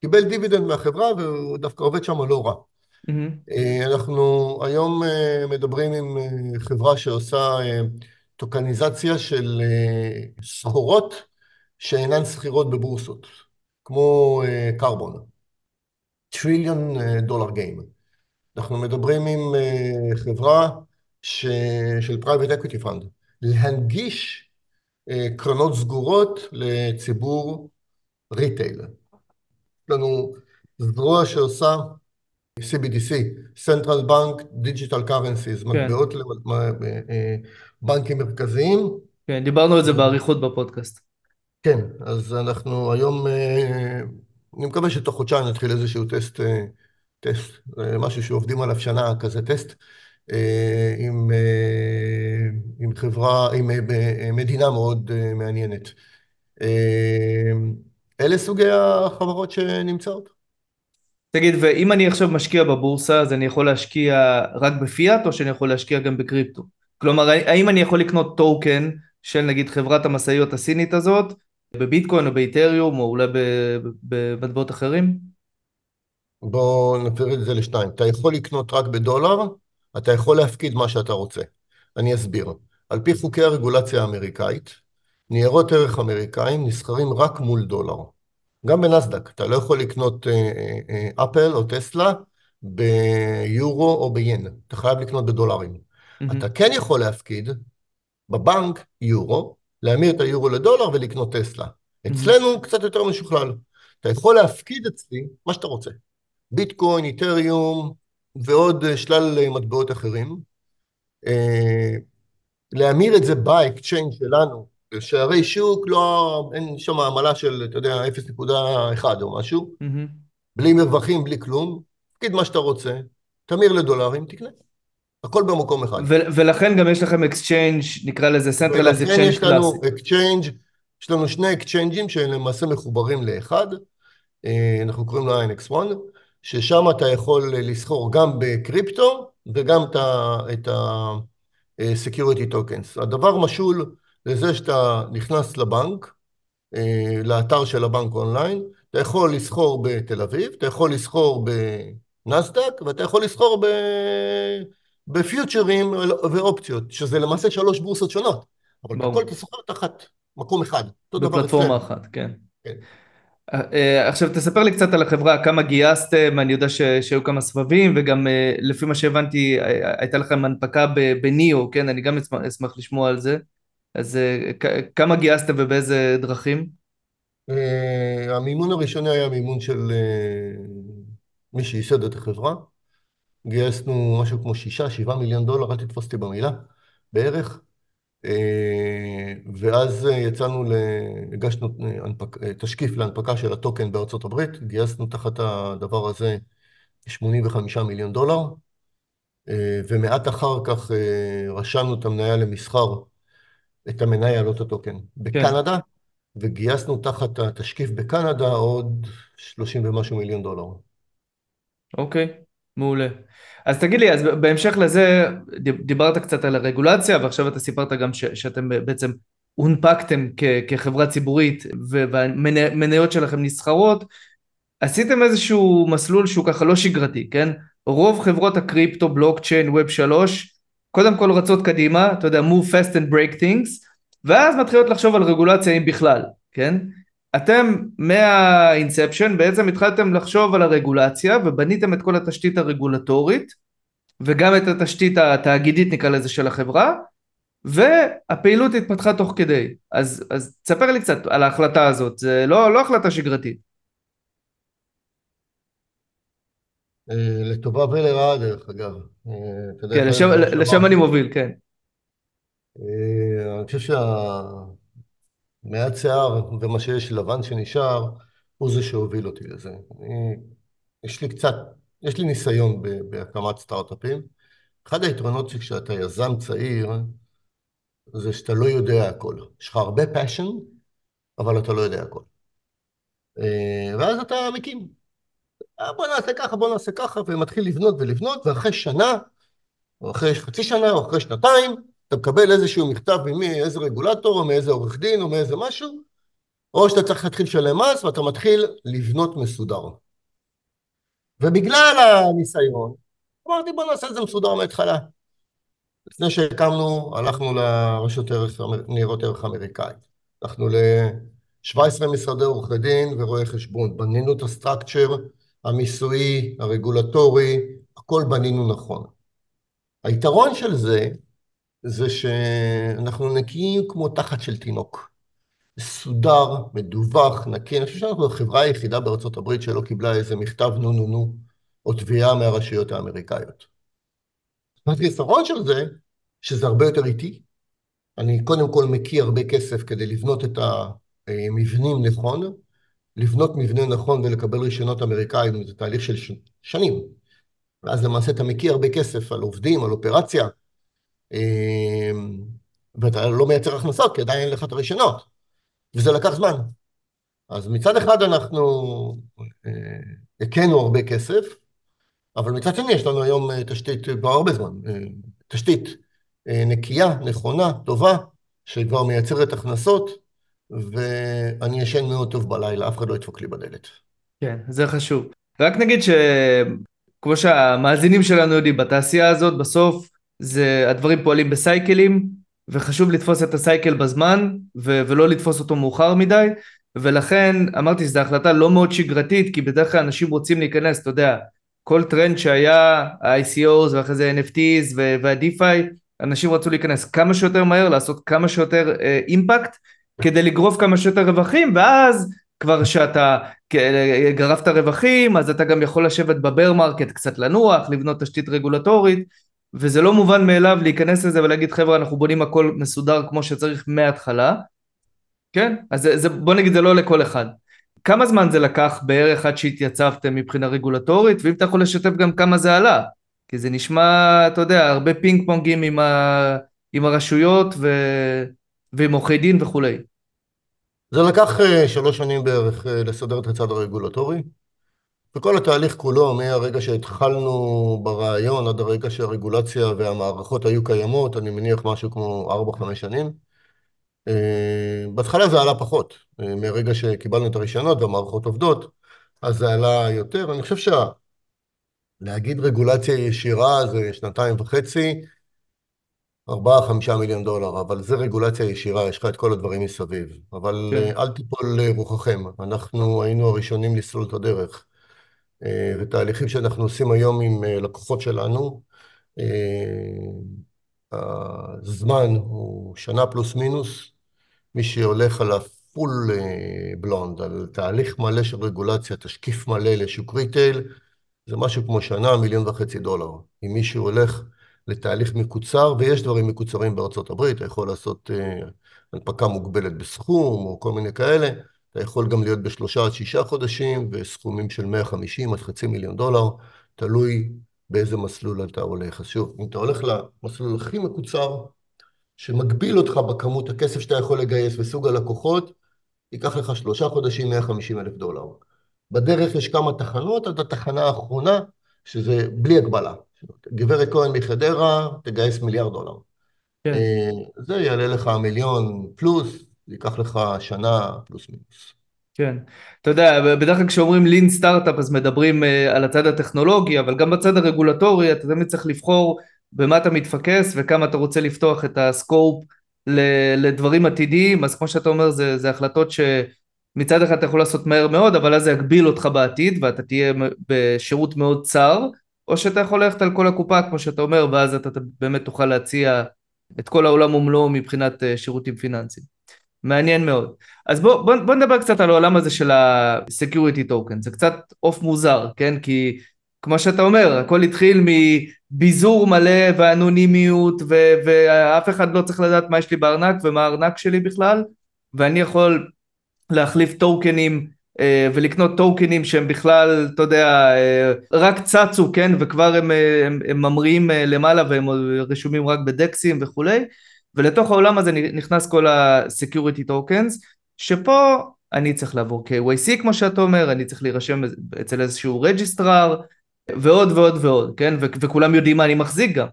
A: קיבל דיבידנד מהחברה והוא דווקא עובד שם לא רע. Mm-hmm. אנחנו היום אה, מדברים עם אה, חברה שעושה טוקניזציה של סחורות שאינן סחירות בבורסות, כמו קרבון. טריליון דולר game. אנחנו מדברים עם חברה ש... של private equity fund, להנגיש קרנות סגורות לציבור retail. לנו זרוע שעושה CBDC, Central Bank Digital Currencies, כן. מטבעות לבנקים מרכזיים.
B: כן, דיברנו על זה באריכות בפודקאסט.
A: כן, אז אנחנו היום, אה, אני מקווה שתוך חודשיים נתחיל איזשהו טסט, אה, טסט, אה, משהו שעובדים עליו שנה, כזה טסט, עם, עם חברה, עם מדינה מאוד מעניינת. אלה סוגי החברות שנמצאות.
B: תגיד, ואם אני עכשיו משקיע בבורסה, אז אני יכול להשקיע רק בפיאט, או שאני יכול להשקיע גם בקריפטו? כלומר, האם אני יכול לקנות טוקן של נגיד חברת המשאיות הסינית הזאת, בביטקוין או באיתריום, או אולי במטבעות אחרים?
A: בואו נפר את זה לשתיים. אתה יכול לקנות רק בדולר, אתה יכול להפקיד מה שאתה רוצה. אני אסביר. על פי חוקי הרגולציה האמריקאית, ניירות ערך אמריקאים נסחרים רק מול דולר. גם בנסדק, אתה לא יכול לקנות אפל אה, אה, אה, או טסלה ביורו או בין, אתה חייב לקנות בדולרים. Mm-hmm. אתה כן יכול להפקיד בבנק יורו, להמיר את היורו לדולר ולקנות טסלה. Mm-hmm. אצלנו קצת יותר משוכלל. אתה יכול להפקיד אצלי מה שאתה רוצה. ביטקוין, את'ריום ועוד שלל מטבעות אחרים. להמיר את זה ב exchange שלנו שערי שוק, לא, אין שם עמלה של, אתה יודע, 0.1 או משהו, mm-hmm. בלי מרווחים, בלי כלום, תגיד מה שאתה רוצה, תמיר לדולרים, תקנה. הכל במקום אחד.
B: ו- ולכן גם יש לכם exchange, נקרא לזה Centralized Exchange קלאסי.
A: יש לנו exchange, יש לנו שני אקסצ'יינג'ים שהם למעשה מחוברים לאחד, אה, אנחנו קוראים לו INX1, ששם אתה יכול לסחור גם בקריפטו וגם את ה-Security Tokens. הדבר משול לזה שאתה נכנס לבנק, אה, לאתר של הבנק אונליין, אתה יכול לסחור בתל אביב, אתה יכול לסחור בנסדק, ואתה יכול לסחור ב... בפיוטרים ואופציות, שזה למעשה שלוש בורסות שונות, אבל בכל אתה סוחר תחת מקום אחד.
B: בפלטפורמה אחת, כן. כן. אה, עכשיו תספר לי קצת על החברה, כמה גייסתם, אני יודע ש, שהיו כמה סבבים וגם אה, לפי מה שהבנתי אה, הייתה לכם הנפקה בניאו, כן? אני גם אשמח, אשמח לשמוע על זה. אז כמה גייסתם ובאיזה דרכים?
A: המימון הראשוני היה מימון של מי שייסד את החברה. גייסנו משהו כמו שישה, שבעה מיליון דולר, אל תתפוס אותי במילה, בערך. אה, ואז אה, יצאנו, הגשנו אה, תשקיף להנפקה של הטוקן בארצות הברית, גייסנו תחת הדבר הזה 85 מיליון דולר, ומעט אחר כך רשמנו את המניה למסחר, את המניה, לא את הטוקן. בקנדה, כן. וגייסנו תחת התשקיף בקנדה עוד 30 ומשהו מיליון דולר.
B: אוקיי, מעולה. אז תגיד לי, אז בהמשך לזה, דיברת קצת על הרגולציה, ועכשיו אתה סיפרת גם ש, שאתם בעצם הונפקתם כ, כחברה ציבורית, והמניות שלכם נסחרות, עשיתם איזשהו מסלול שהוא ככה לא שגרתי, כן? רוב חברות הקריפטו, בלוקצ'יין, ווב שלוש, קודם כל רצות קדימה, אתה יודע, move fast and break things, ואז מתחילות לחשוב על רגולציה אם בכלל, כן? אתם מהאינספשן בעצם התחלתם לחשוב על הרגולציה ובניתם את כל התשתית הרגולטורית וגם את התשתית התאגידית נקרא לזה של החברה והפעילות התפתחה תוך כדי אז, אז תספר לי קצת על ההחלטה הזאת זה לא, לא החלטה שגרתית
A: אה, לטובה ולרעה דרך אגב.
B: אה, כן, לשם, לשם אני מוביל, כן.
A: אה, אני חושב שה... מעט שיער ומה שיש לבן שנשאר, הוא זה שהוביל אותי לזה. אני, יש לי קצת, יש לי ניסיון בהקמת סטארט-אפים. אחד היתרונות שכשאתה יזם צעיר, זה שאתה לא יודע הכל. יש לך הרבה passion, אבל אתה לא יודע הכל. אה, ואז אתה מקים. אה, בוא נעשה ככה, בוא נעשה ככה, ומתחיל לבנות ולבנות, ואחרי שנה, או אחרי חצי שנה, או אחרי שנתיים, אתה מקבל איזשהו מכתב מאיזה רגולטור, או מאיזה עורך דין, או מאיזה משהו, או שאתה צריך להתחיל לשלם מס, ואתה מתחיל לבנות מסודר. ובגלל הניסיון, אמרתי בוא נעשה את זה מסודר מההתחלה. לפני שהקמנו, הלכנו לרשות ניירות ערך אמריקאית. הלכנו ל-17 משרדי עורכי דין ורואי חשבון. בנינו את הסטרקצ'ר המיסויי, הרגולטורי, הכל בנינו נכון. היתרון של זה, זה שאנחנו נקיים כמו תחת של תינוק. מסודר, מדווח, נקי. אני חושב שאנחנו החברה היחידה בארצות הברית שלא קיבלה איזה מכתב נו נו נו, או תביעה מהרשויות האמריקאיות. החיסרון של זה, שזה הרבה יותר איטי. אני קודם כל מקיא הרבה כסף כדי לבנות את המבנים נכון. לבנות מבנה נכון ולקבל רישיונות אמריקאים זה תהליך של שנים. ואז למעשה אתה מקיא הרבה כסף על עובדים, על אופרציה, ואתה לא מייצר הכנסות, כי עדיין אין לך את הרישיונות, וזה לקח זמן. אז מצד אחד אנחנו אה, הכינו הרבה כסף, אבל מצד שני יש לנו היום אה, תשתית כבר הרבה זמן, אה, תשתית נקייה, נכונה, טובה, שכבר מייצרת הכנסות, ואני ישן מאוד טוב בלילה, אף אחד לא ידפוק לי בדלת.
B: כן, זה חשוב. רק נגיד שכמו שהמאזינים שלנו יודעים, בתעשייה הזאת בסוף זה הדברים פועלים בסייקלים וחשוב לתפוס את הסייקל בזמן ו- ולא לתפוס אותו מאוחר מדי ולכן אמרתי שזו החלטה לא מאוד שגרתית כי בדרך כלל אנשים רוצים להיכנס אתה יודע כל טרנד שהיה ה-ICOs ואחרי זה NFTs וה-DeFi אנשים רצו להיכנס כמה שיותר מהר לעשות כמה שיותר impact uh, כדי לגרוף כמה שיותר רווחים ואז כבר שאתה גרפת רווחים אז אתה גם יכול לשבת ב bear market קצת לנוח לבנות תשתית רגולטורית וזה לא מובן מאליו להיכנס לזה ולהגיד חבר'ה אנחנו בונים הכל מסודר כמו שצריך מההתחלה. כן אז זה, זה, בוא נגיד זה לא לכל אחד. כמה זמן זה לקח בערך עד שהתייצבתם מבחינה רגולטורית? ואם אתה יכול לשתף גם כמה זה עלה? כי זה נשמע אתה יודע הרבה פינג פונגים עם, ה, עם הרשויות ו, ועם עורכי דין וכולי.
A: זה לקח uh, שלוש שנים בערך uh, לסדר את הצד הרגולטורי וכל התהליך כולו, מהרגע שהתחלנו ברעיון עד הרגע שהרגולציה והמערכות היו קיימות, אני מניח משהו כמו 4-5 שנים. אה, בהתחלה זה עלה פחות, אה, מרגע שקיבלנו את הרישיונות והמערכות עובדות, אז זה עלה יותר. אני חושב שלהגיד רגולציה ישירה זה שנתיים וחצי, 4-5 מיליון דולר, אבל זה רגולציה ישירה, יש לך את כל הדברים מסביב. אבל
B: כן.
A: אה, אל תיפול רוחכם, אנחנו היינו הראשונים לסלול את הדרך. אה, ותהליכים שאנחנו עושים היום עם אה, לקוחות שלנו, הזמן הוא שנה פלוס מינוס. מי שהולך על ה full blown, על תהליך מלא של רגולציה, תשקיף מלא לשוק retail, זה משהו כמו שנה, מיליון וחצי דולר. אם מישהו הולך לתהליך מקוצר, ויש דברים מקוצרים בארצות הברית, אתה יכול לעשות הנפקה מוגבלת בסכום, או כל מיני כאלה, אתה יכול גם להיות בשלושה עד שישה חודשים, וסכומים של 150 עד חצי מיליון דולר, תלוי באיזה מסלול אתה הולך. אז שוב, אם אתה הולך למסלול הכי מקוצר, שמגביל אותך בכמות הכסף שאתה יכול לגייס וסוג הלקוחות, ייקח לך שלושה חודשים 150 אלף דולר. בדרך יש כמה תחנות, עד התחנה האחרונה, שזה בלי הגבלה. גברת כהן מחדרה, תגייס מיליארד דולר. כן. אה, זה יעלה לך מיליון פלוס, ייקח לך שנה פלוס מינוס.
B: כן. אתה יודע, בדרך כלל כשאומרים לין סטארט-אפ אז מדברים uh, על הצד הטכנולוגי, אבל גם בצד הרגולטורי אתה תמיד צריך לבחור במה אתה מתפקס וכמה אתה רוצה לפתוח את הסקופ לדברים עתידיים, אז כמו שאתה אומר זה, זה החלטות שמצד אחד אתה יכול לעשות מהר מאוד, אבל אז זה יגביל אותך בעתיד ואתה תהיה בשירות מאוד צר, או שאתה יכול ללכת על כל הקופה כמו שאתה אומר, ואז אתה באמת תוכל להציע את כל העולם ומלואו מבחינת אה, שירותים פיננסיים. מעניין מאוד. אז בוא, בוא, בוא נדבר קצת על העולם הזה של ה-Security Token, זה קצת עוף מוזר, כן? כי כמו שאתה אומר, הכל התחיל מביזור מלא ואנונימיות ו- ואף אחד לא צריך לדעת מה יש לי בארנק ומה הארנק שלי בכלל, ואני יכול להחליף טוקנים אה, ולקנות טוקנים שהם בכלל, אתה יודע, אה, רק צצו, כן, וכבר הם, אה, הם, הם ממריאים למעלה והם רשומים רק ב DEXים וכולי, ולתוך העולם הזה נכנס כל ה-security tokens, שפה אני צריך לעבור KYC כמו שאתה אומר, אני צריך להירשם אצל איזשהו registrar, ועוד ועוד ועוד, כן, ו- וכולם יודעים מה אני מחזיק גם.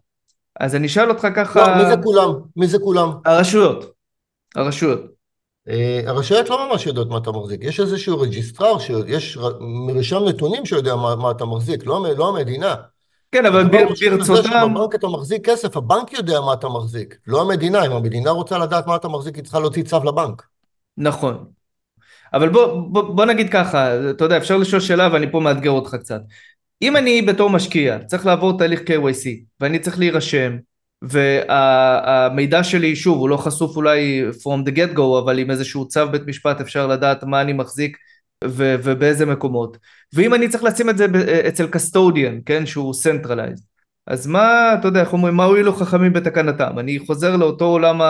B: אז אני אשאל אותך ככה...
A: לא, מי זה כולם? מי זה כולם?
B: הרשויות. הרשויות.
A: אה, הרשויות לא ממש יודעות מה אתה מחזיק, יש איזשהו registrar, יש מרשם נתונים שיודע מה, מה אתה מחזיק, לא, לא המדינה.
B: כן, אבל ברצותם...
A: בבנק אתה מחזיק כסף, הבנק יודע מה אתה מחזיק, לא המדינה. אם המדינה רוצה לדעת מה אתה מחזיק, היא צריכה להוציא צו לבנק.
B: נכון. אבל בוא, בוא, בוא נגיד ככה, אתה יודע, אפשר לשאול שאלה ואני פה מאתגר אותך קצת. אם אני בתור משקיע צריך לעבור תהליך KYC ואני צריך להירשם והמידע שלי שוב הוא לא חשוף אולי from the get go אבל עם איזשהו צו בית משפט אפשר לדעת מה אני מחזיק ו- ובאיזה מקומות. ואם אני צריך לשים את זה אצל custodian כן שהוא centralized אז מה אתה יודע איך אומרים מה הועילו חכמים בתקנתם? אני חוזר לאותו עולם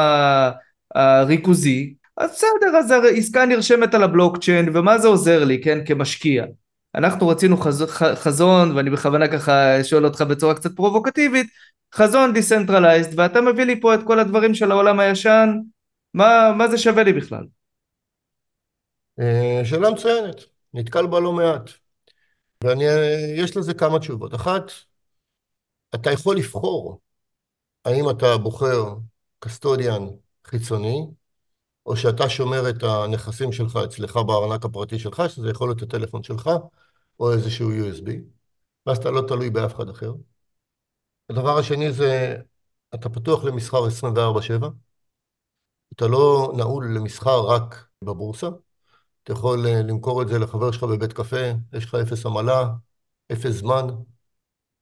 B: הריכוזי אז בסדר אז העסקה נרשמת על הבלוקצ'יין ומה זה עוזר לי כן כמשקיע? אנחנו רצינו חז... חזון, ואני בכוונה ככה שואל אותך בצורה קצת פרובוקטיבית, חזון decentralized, ואתה מביא לי פה את כל הדברים של העולם הישן, מה, מה זה שווה לי בכלל?
A: אה, שאלה מצוינת, נתקל בה לא מעט. ויש לזה כמה תשובות. אחת, אתה יכול לבחור האם אתה בוחר קסטודיאן חיצוני, או שאתה שומר את הנכסים שלך אצלך בארנק הפרטי שלך, שזה יכול להיות הטלפון שלך, או איזשהו USB, ואז אתה לא תלוי באף אחד אחר. הדבר השני זה, אתה פתוח למסחר 24/7, אתה לא נעול למסחר רק בבורסה, אתה יכול אה, למכור את זה לחבר שלך בבית קפה, יש לך אפס עמלה, אפס זמן.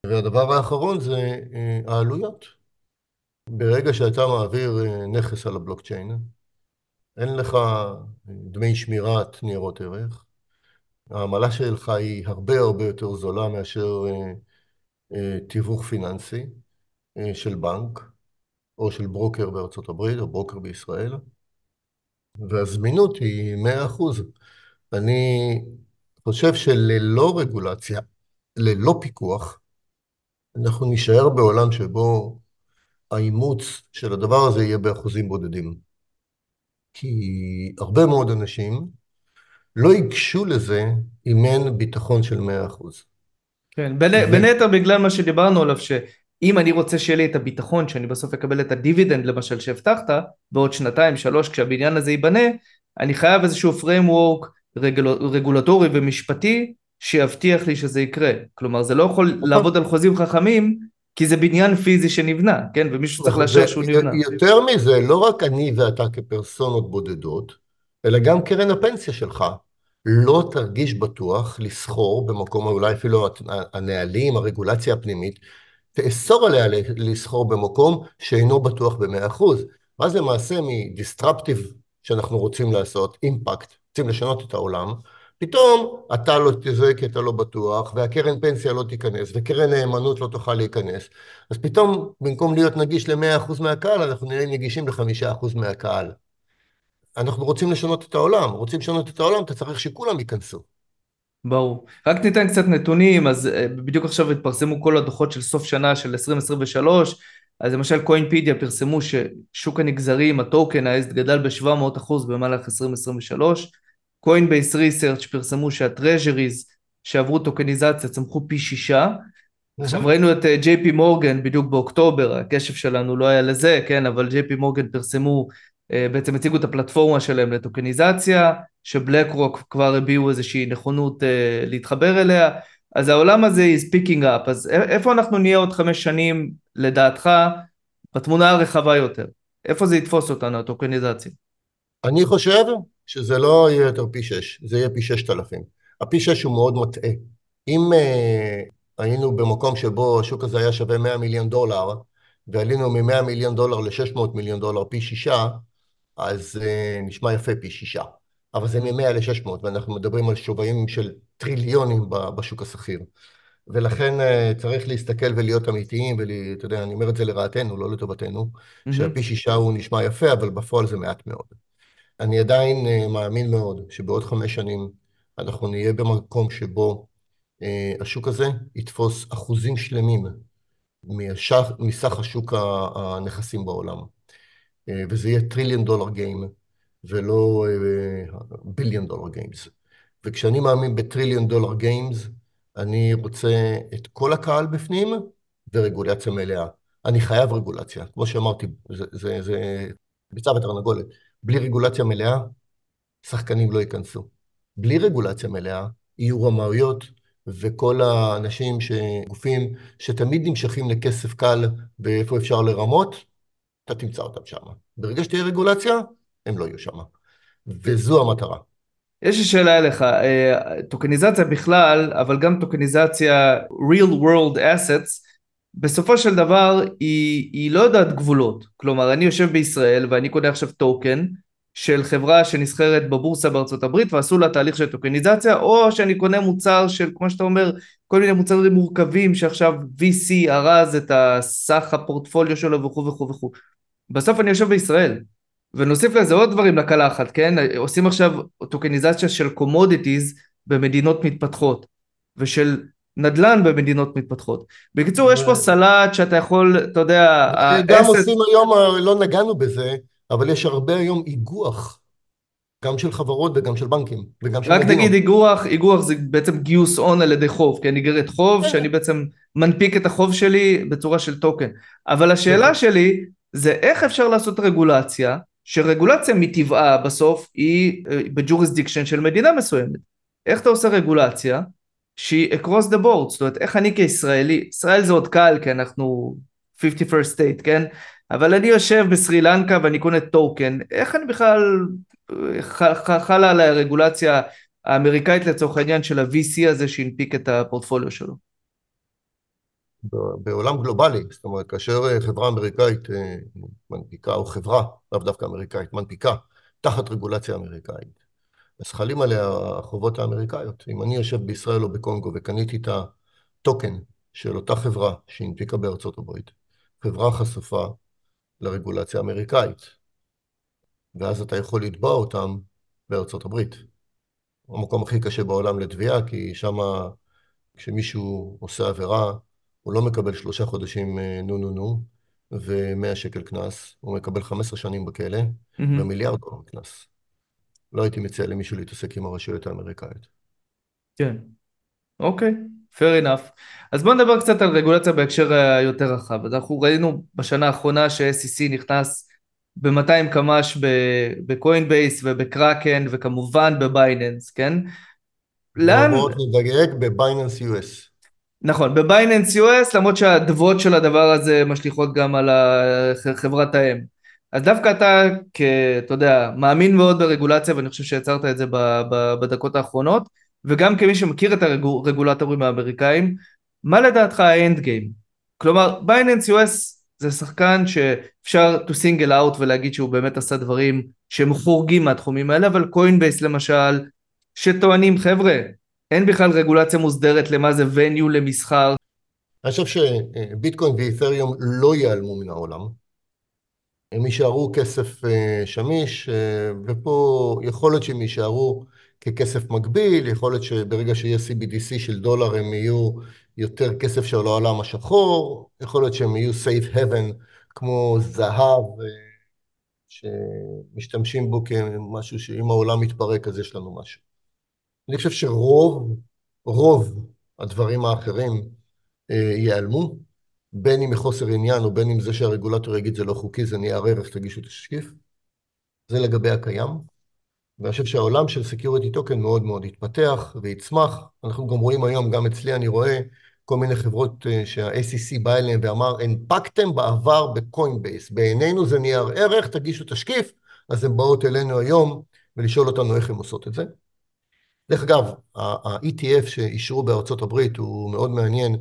A: והדבר האחרון זה אה, העלויות. ברגע שאתה מעביר אה, נכס על הבלוקצ'יין, אין לך דמי שמירת ניירות ערך, העמלה שלך היא הרבה הרבה יותר זולה מאשר תיווך פיננסי של בנק, או של ברוקר בארצות הברית, או ברוקר בישראל, והזמינות היא 100%. אני חושב שללא רגולציה, ללא פיקוח, אנחנו נישאר בעולם שבו האימוץ של הדבר הזה יהיה באחוזים בודדים. כי הרבה מאוד אנשים לא ייגשו לזה אם אין ביטחון של 100%.
B: כן, בין, היתר בגלל מה שדיברנו עליו, שאם אני רוצה שיהיה לי את הביטחון שאני בסוף אקבל את הדיבידנד למשל שהבטחת, בעוד שנתיים, שלוש, כשהבניין הזה ייבנה, אני חייב איזשהו framework רגול, רגולטורי ומשפטי שיבטיח לי שזה יקרה. כלומר, זה לא יכול נכון. לעבוד על חוזים חכמים כי זה בניין פיזי שנבנה, כן? ומישהו צריך לאשר שהוא נבנה.
A: יותר מזה, לא רק אני ואתה כפרסונות בודדות, אלא גם קרן הפנסיה שלך לא תרגיש בטוח לסחור במקום, אולי אפילו הנהלים, הרגולציה הפנימית, תאסור עליה לסחור במקום שאינו בטוח ב-100%. ואז למעשה מדיסטרפטיב שאנחנו רוצים לעשות, אימפקט, רוצים לשנות את העולם, פתאום אתה לא תזהה כי אתה לא בטוח, והקרן פנסיה לא תיכנס, וקרן נאמנות לא תוכל להיכנס. אז פתאום, במקום להיות נגיש ל-100% מהקהל, אנחנו נהיה נגישים ל-5% מהקהל. אנחנו רוצים לשנות את העולם, רוצים לשנות את העולם, אתה צריך שכולם ייכנסו.
B: ברור. רק ניתן קצת נתונים, אז אה, בדיוק עכשיו התפרסמו כל הדוחות של סוף שנה של 2023, אז למשל קוינפידיה פרסמו ששוק הנגזרים, ה token asset גדל ב-700% במהלך 2023, קוינבייס research פרסמו שה treasuries שעברו טוקניזציה צמחו פי שישה, עכשיו ראינו את ג'יי פי מורגן בדיוק באוקטובר, הקשב שלנו לא היה לזה, כן, אבל ג'יי פי מורגן פרסמו אה, בעצם הציגו את הפלטפורמה שלהם לטוקניזציה, שבלק רוק כבר הביעו איזושהי נכונות uh, להתחבר אליה, אז העולם הזה is picking up, אז איפה אנחנו נהיה עוד חמש שנים לדעתך בתמונה הרחבה יותר? איפה זה יתפוס אותנו, הטוקניזציה?
A: אני חושב שזה לא יהיה יותר פי שש, זה יהיה פי ששת אלפים. הפי שש הוא מאוד מטעה. אם uh, היינו במקום שבו השוק הזה היה שווה 100 מיליון דולר, ועלינו מ-100 מיליון דולר ל-600 מיליון דולר פי שישה, אז uh, נשמע יפה פי שישה. אבל זה מ-100 ל-600, ואנחנו מדברים על שווים של טריליונים בשוק השכיר. ולכן uh, צריך להסתכל ולהיות אמיתיים, ואתה יודע, אני אומר את זה לרעתנו, לא לטובתנו, mm-hmm. שהפי שישה הוא נשמע יפה, אבל בפועל זה מעט מאוד. אני עדיין uh, מאמין מאוד שבעוד חמש שנים אנחנו נהיה במקום שבו uh, השוק הזה יתפוס אחוזים שלמים משח, מסך השוק הנכסים בעולם. אה, וזה יהיה טריליון דולר גיים, ולא ביליון דולר גיימס. וכשאני מאמין בטריליון דולר גיימס, אני רוצה את כל הקהל בפנים ורגולציה מלאה. אני חייב רגולציה. כמו שאמרתי, זה, זה, זה ביצה ותרנגולת. בלי רגולציה מלאה, שחקנים לא ייכנסו. בלי רגולציה מלאה, יהיו רמאויות, וכל האנשים, גופים שתמיד נמשכים לכסף קל ואיפה אפשר לרמות, אתה תמצא אותם שם. ברגע שתהיה רגולציה, הם לא יהיו שם. וזו המטרה.
B: יש לי שאלה אליך, אה, טוקניזציה בכלל, אבל גם טוקניזציה real world assets, בסופו של דבר היא, היא לא יודעת גבולות. כלומר, אני יושב בישראל ואני קונה עכשיו טוקן של חברה שנסחרת בבורסה בארצות הברית ועשו לה תהליך של טוקניזציה, או שאני קונה מוצר של, כמו שאתה אומר, כל מיני מוצרים מורכבים שעכשיו VC ארז את הסך הפורטפוליו שלו וכו' וכו' וכו'. בסוף אני יושב בישראל, ונוסיף לזה עוד דברים לקלחת, כן? עושים עכשיו טוקניזציה של commodities במדינות מתפתחות, ושל נדל"ן במדינות מתפתחות. בקיצור, יש פה סלט שאתה יכול, אתה יודע...
A: גם עושים היום, לא נגענו בזה, אבל יש הרבה היום איגוח. גם של חברות וגם של בנקים, וגם של
B: מדינות. רק נגיד איגוח, איגוח זה בעצם גיוס הון על ידי חוב, כן, איגרת חוב, כן. שאני בעצם מנפיק את החוב שלי בצורה של טוקן. אבל השאלה כן. שלי, זה איך אפשר לעשות רגולציה, שרגולציה מטבעה בסוף היא אה, ב jurisdiction של מדינה מסוימת. איך אתה עושה רגולציה שהיא across the board, זאת אומרת איך אני כישראלי, ישראל זה עוד קל כי אנחנו 51st state, כן? אבל אני יושב בסרי לנקה ואני קונה טוקן, איך אני בכלל, אה, חלה עליי הרגולציה האמריקאית לצורך העניין של ה-VC הזה שהנפיק את הפורטפוליו שלו?
A: בעולם גלובלי, זאת אומרת, כאשר אה, חברה אמריקאית אה, מנפיקה, או חברה, לאו דווקא אמריקאית, מנפיקה תחת רגולציה אמריקאית, אז חלים עליה החובות האמריקאיות. אם אני יושב בישראל או בקונגו וקניתי את הטוקן של אותה חברה שהנפיקה בארצות הברית, חברה חשופה לרגולציה האמריקאית, ואז אתה יכול לתבוע אותם בארצות הברית. המקום הכי קשה בעולם לתביעה, כי שם כשמישהו עושה עבירה, הוא לא מקבל שלושה חודשים אה, נו נו נו ומאה שקל קנס, הוא מקבל 15 שנים בכלא mm-hmm. ומיליארד דולר קנס. לא הייתי מציע למישהו להתעסק עם הרשויות האמריקאיות.
B: כן, אוקיי, fair enough. אז בואו נדבר קצת על רגולציה בהקשר היותר רחב. אז אנחנו ראינו בשנה האחרונה ש-SEC נכנס ב-200 קמ"ש בקוינבייס ובקראקן וכמובן בבייננס, כן?
A: לאן... מאוד נדייק בבייננס US.
B: נכון, בבייננס US, למרות שהאדוות של הדבר הזה משליכות גם על חברת האם. אז דווקא אתה, כ... אתה יודע, מאמין מאוד ברגולציה, ואני חושב שיצרת את זה. בדקות האחרונות, וגם כמי שמכיר את הרגולטורים האמריקאים, מה לדעתך ה end game? כלומר, בייננס US זה שחקן שאפשר to single out ולהגיד שהוא באמת עשה דברים שהם חורגים מהתחומים האלה, אבל קוינבייס למשל, שטוענים, חבר'ה, אין בכלל רגולציה מוסדרת למה זה venue למסחר.
A: אני חושב שביטקוין ואת'ריום לא ייעלמו מן העולם. הם יישארו כסף אה, שמיש, אה, ופה יכול להיות שהם יישארו ככסף מקביל, יכול להיות שברגע שיהיה CBDC של דולר הם יהיו יותר כסף של העולם השחור, יכול להיות שהם יהיו safe haven כמו זהב, אה, שמשתמשים בו כמשהו שאם העולם מתפרק אז יש לנו משהו. אני חושב שרוב, רוב הדברים האחרים אה, ייעלמו, בין אם מחוסר עניין או בין אם זה שהרגולטור יגיד זה לא חוקי, זה נייר ערך, תגישו תשקיף. זה לגבי הקיים. ואני חושב שהעולם של security token מאוד מאוד התפתח ויצמח. אנחנו גם רואים היום, גם אצלי אני רואה כל מיני חברות אה, שה-SEC בא אליהן ואמר, הנפקתם בעבר בקוינבייס, בעינינו זה נייר ערך, תגישו תשקיף, אז הן באות אלינו היום ולשאול אותנו איך הן עושות את זה. דרך אגב, ה-ETF שאישרו בארצות הברית הוא מאוד מעניין,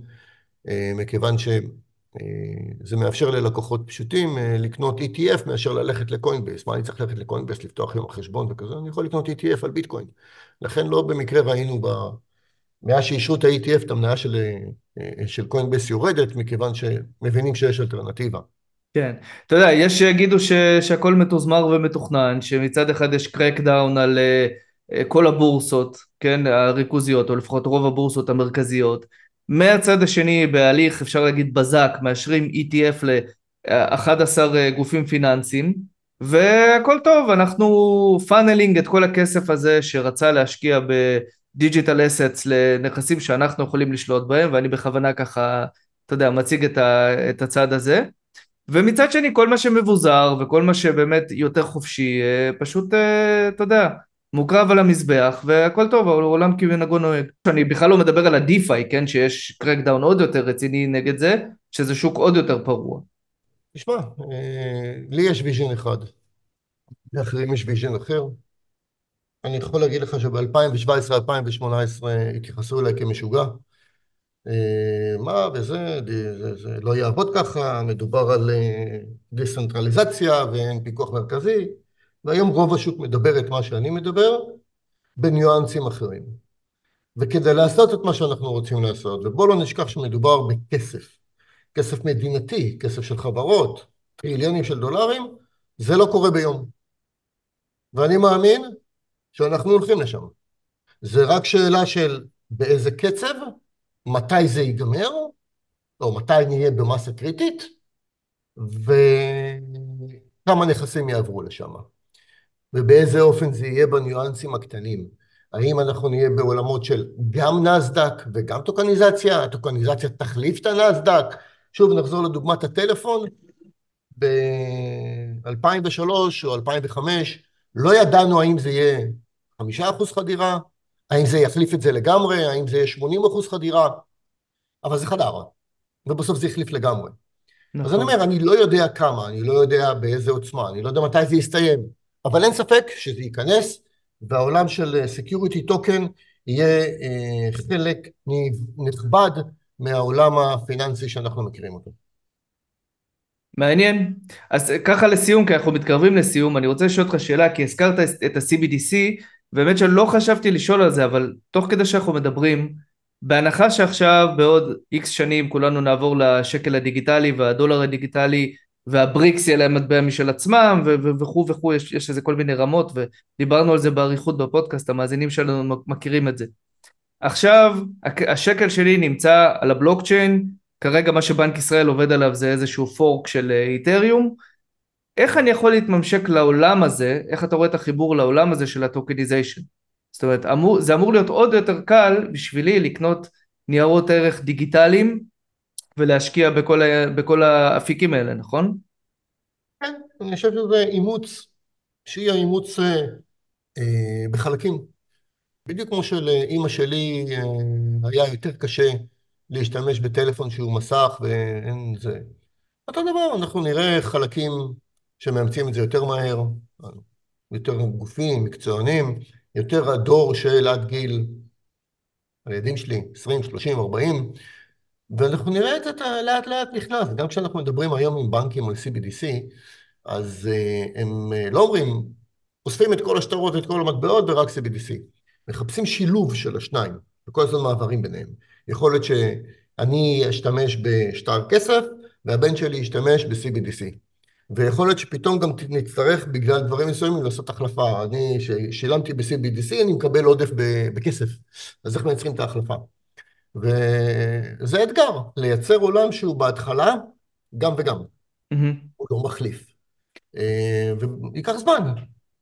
A: אה, מכיוון שזה מאפשר ללקוחות פשוטים אה, לקנות ETF מאשר ללכת לקוינבייס. מה אני צריך ללכת לקוינבייס, לפתוח היום חשבון וכזה? אני יכול לקנות ETF על ביטקוין. לכן לא במקרה ראינו ב... מאז שאישרו את ה-ETF, את המניה של, אה, של קוינבייס יורדת, מכיוון שמבינים שיש אלטרנטיבה.
B: כן, אתה יודע, יש שיגידו ש, שהכל מתוזמר ומתוכנן, שמצד אחד יש crackdown על כל הבורסות, כן, הריכוזיות, או לפחות רוב הבורסות המרכזיות. מהצד השני, בהליך, אפשר להגיד בזק, מאשרים ETF ל-11 גופים פיננסיים, והכל טוב, אנחנו funneling את כל הכסף הזה שרצה להשקיע ב... digital assets לנכסים שאנחנו יכולים לשלוט בהם ואני בכוונה ככה אתה יודע מציג את, ה, את הצד הזה ומצד שני כל מה שמבוזר וכל מה שבאמת יותר חופשי אה, פשוט אה, אתה יודע מוקרב על המזבח והכל טוב העולם כמנהגו נוהג. אני בכלל לא מדבר על ה DeFi כן שיש crackdown עוד יותר רציני נגד זה שזה שוק עוד יותר פרוע.
A: תשמע אה, לי יש vision אחד לאחרים יש vision אחר אני יכול להגיד לך שב-2017-2018 התייחסו אליי כמשוגע. אה, מה וזה, זה, זה לא יעבוד ככה, מדובר על אה, דיסנטרליזציה ואין פיקוח מרכזי, והיום רוב השוק מדבר את מה שאני מדבר בניואנסים אחרים. וכדי לעשות את מה שאנחנו רוצים לעשות, ובואו לא נשכח שמדובר בכסף, כסף מדינתי, כסף של חברות, טריליונים של דולרים, זה לא קורה ביום. ואני מאמין שאנחנו הולכים לשם. זה רק שאלה של באיזה קצב, מתי זה ייגמר, או מתי נהיה במסה קריטית, וכמה נכסים יעברו לשם. ובאיזה אופן זה יהיה בניואנסים הקטנים. האם אנחנו נהיה בעולמות של גם נסדק וגם טוקניזציה, הטוקניזציה תחליף את הנסדק, שוב נחזור לדוגמת הטלפון, ב-2003 או 2005 לא ידענו האם זה יהיה חמישה אחוז חדירה, האם זה יחליף את זה לגמרי, האם זה יהיה שמונים אחוז חדירה, אבל זה חדר, ובסוף זה החליף לגמרי. נכון. אז אני אומר, אני לא יודע כמה, אני לא יודע באיזה עוצמה, אני לא יודע מתי זה יסתיים, אבל אין ספק שזה ייכנס, והעולם של security token יהיה אה, חלק נכבד מהעולם הפיננסי שאנחנו מכירים אותו.
B: מעניין. אז ככה לסיום, כי אנחנו מתקרבים לסיום, אני רוצה לשאול אותך שאלה, כי הזכרת את ה-CBDC, באמת שלא חשבתי לשאול על זה, אבל תוך כדי שאנחנו מדברים, בהנחה שעכשיו בעוד איקס שנים כולנו נעבור לשקל הדיגיטלי והדולר הדיגיטלי והבריקס יהיה להם מטבע משל עצמם וכו' וכו', יש, יש איזה כל מיני רמות ודיברנו על זה באריכות בפודקאסט, המאזינים שלנו מכירים את זה. עכשיו השקל שלי נמצא על הבלוקצ'יין, כרגע מה שבנק ישראל עובד עליו זה איזשהו פורק של איתריום, איך אני יכול להתממשק לעולם הזה, איך אתה רואה את החיבור לעולם הזה של הטוקניזיישן? זאת אומרת, אמור, זה אמור להיות עוד יותר קל בשבילי לקנות ניירות ערך דיגיטליים ולהשקיע בכל, ה, בכל האפיקים האלה, נכון?
A: כן, אני חושב שזה אימוץ, שיהיה אימוץ אה, אה, בחלקים. בדיוק כמו שלאימא שלי אה, היה יותר קשה להשתמש בטלפון שהוא מסך ואין זה. אותו דבר, אנחנו נראה חלקים שמאמצים את זה יותר מהר, יותר גופים, מקצוענים, יותר הדור של עד גיל, הילדים שלי, 20, 30, 40, ואנחנו נראה את זה לאט לאט נכנס. גם כשאנחנו מדברים היום עם בנקים על CBDC, אז uh, הם uh, לא אומרים, אוספים את כל השטרות ואת כל המטבעות ורק CBDC. מחפשים שילוב של השניים, וכל הזמן מעברים ביניהם. יכול להיות שאני אשתמש בשטר כסף, והבן שלי ישתמש ב-CBDC. ויכול להיות שפתאום גם נצטרך בגלל דברים מסוימים לעשות החלפה. אני, ששילמתי ב-CBDC, אני מקבל עודף בכסף. אז איך מייצרים את ההחלפה? וזה אתגר, לייצר עולם שהוא בהתחלה גם וגם. הוא לא מחליף. אה, וייקח זמן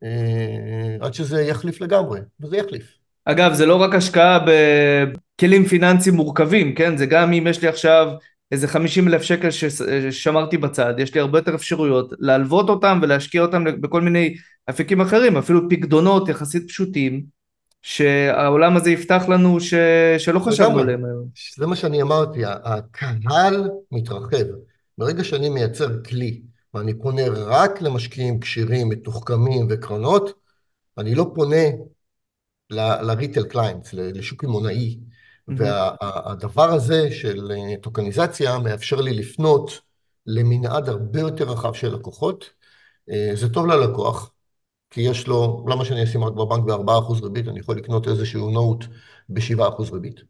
A: אה, עד שזה יחליף לגמרי, וזה יחליף.
B: אגב, זה לא רק השקעה בכלים פיננסיים מורכבים, כן? זה גם אם יש לי עכשיו איזה 50 אלף שקל ששמרתי בצד, יש לי הרבה יותר אפשרויות להלוות אותם ולהשקיע אותם בכל מיני אפיקים אחרים, אפילו פקדונות יחסית פשוטים, שהעולם הזה יפתח לנו ש... שלא חשבנו עליהם היום.
A: זה מה שאני אמרתי, הקהל מתרחב. ברגע שאני מייצר כלי ואני פונה רק למשקיעים כשירים, מתוחכמים וקרנות, אני לא פונה ל retail clients, לשוק קמעונאי. והדבר הזה של אה, טוקניזציה מאפשר לי לפנות למנעד הרבה יותר רחב של לקוחות. אה, זה טוב ללקוח, כי יש לו, למה שאני אשים רק בבנק ב-4% ריבית, אני יכול לקנות איזשהו נוט ב-7% ריבית.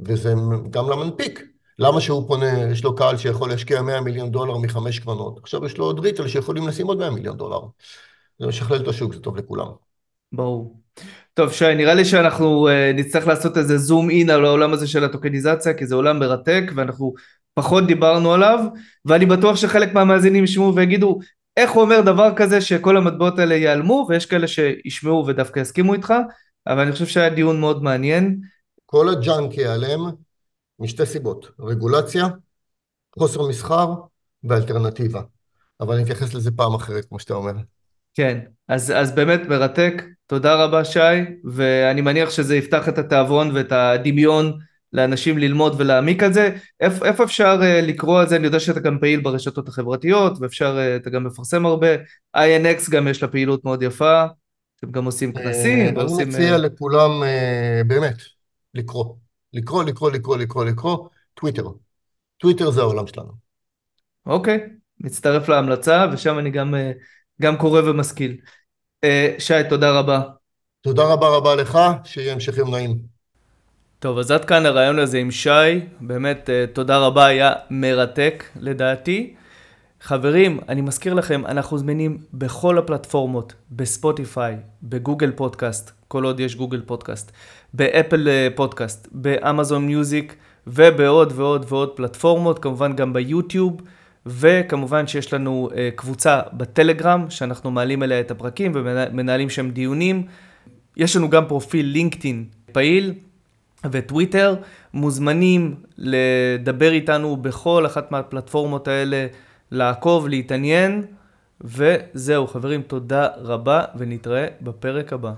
A: וזה גם למנפיק. למה שהוא פונה, יש לו קהל שיכול להשקיע 100 מיליון דולר מחמש קרנות, עכשיו יש לו עוד ריטל שיכולים לשים עוד 100 מיליון דולר. זה משכלל את השוק, זה טוב לכולם.
B: ברור. טוב שי, נראה לי שאנחנו uh, נצטרך לעשות איזה זום אין על העולם הזה של הטוקניזציה, כי זה עולם מרתק ואנחנו פחות דיברנו עליו, ואני בטוח שחלק מהמאזינים ישמעו ויגידו, איך הוא אומר דבר כזה שכל המטבעות האלה ייעלמו, ויש כאלה שישמעו ודווקא יסכימו איתך, אבל אני חושב שהיה דיון מאוד מעניין.
A: כל הג'אנק ייעלם משתי סיבות, רגולציה, חוסר מסחר ואלטרנטיבה. אבל אני אתייחס לזה פעם אחרת, כמו שאתה אומר.
B: כן, אז, אז באמת מרתק, תודה רבה שי, ואני מניח שזה יפתח את התיאבון ואת הדמיון לאנשים ללמוד ולהעמיק על זה. איפה, איפה אפשר uh, לקרוא על זה? אני יודע שאתה גם פעיל ברשתות החברתיות, ואפשר, uh, אתה גם מפרסם הרבה. INX גם יש לה פעילות מאוד יפה, אתם גם עושים כנסים.
A: אני מציע לכולם באמת לקרוא. לקרוא, לקרוא, לקרוא, לקרוא, לקרוא, טוויטר. טוויטר זה העולם שלנו.
B: אוקיי, מצטרף להמלצה, ושם אני גם... גם קורא ומשכיל. אה, שי, תודה רבה.
A: תודה רבה רבה לך, שיהיה המשך יום נעים.
B: טוב, אז עד כאן הראיון הזה עם שי, באמת אה, תודה רבה, היה מרתק לדעתי. חברים, אני מזכיר לכם, אנחנו זמינים בכל הפלטפורמות, בספוטיפיי, בגוגל פודקאסט, כל עוד יש גוגל פודקאסט, באפל אה, פודקאסט, באמזון מיוזיק ובעוד ועוד ועוד פלטפורמות, כמובן גם ביוטיוב. וכמובן שיש לנו uh, קבוצה בטלגרם, שאנחנו מעלים אליה את הפרקים ומנהלים שם דיונים. יש לנו גם פרופיל לינקדאין פעיל וטוויטר. מוזמנים לדבר איתנו בכל אחת מהפלטפורמות האלה, לעקוב, להתעניין. וזהו חברים, תודה רבה ונתראה בפרק הבא.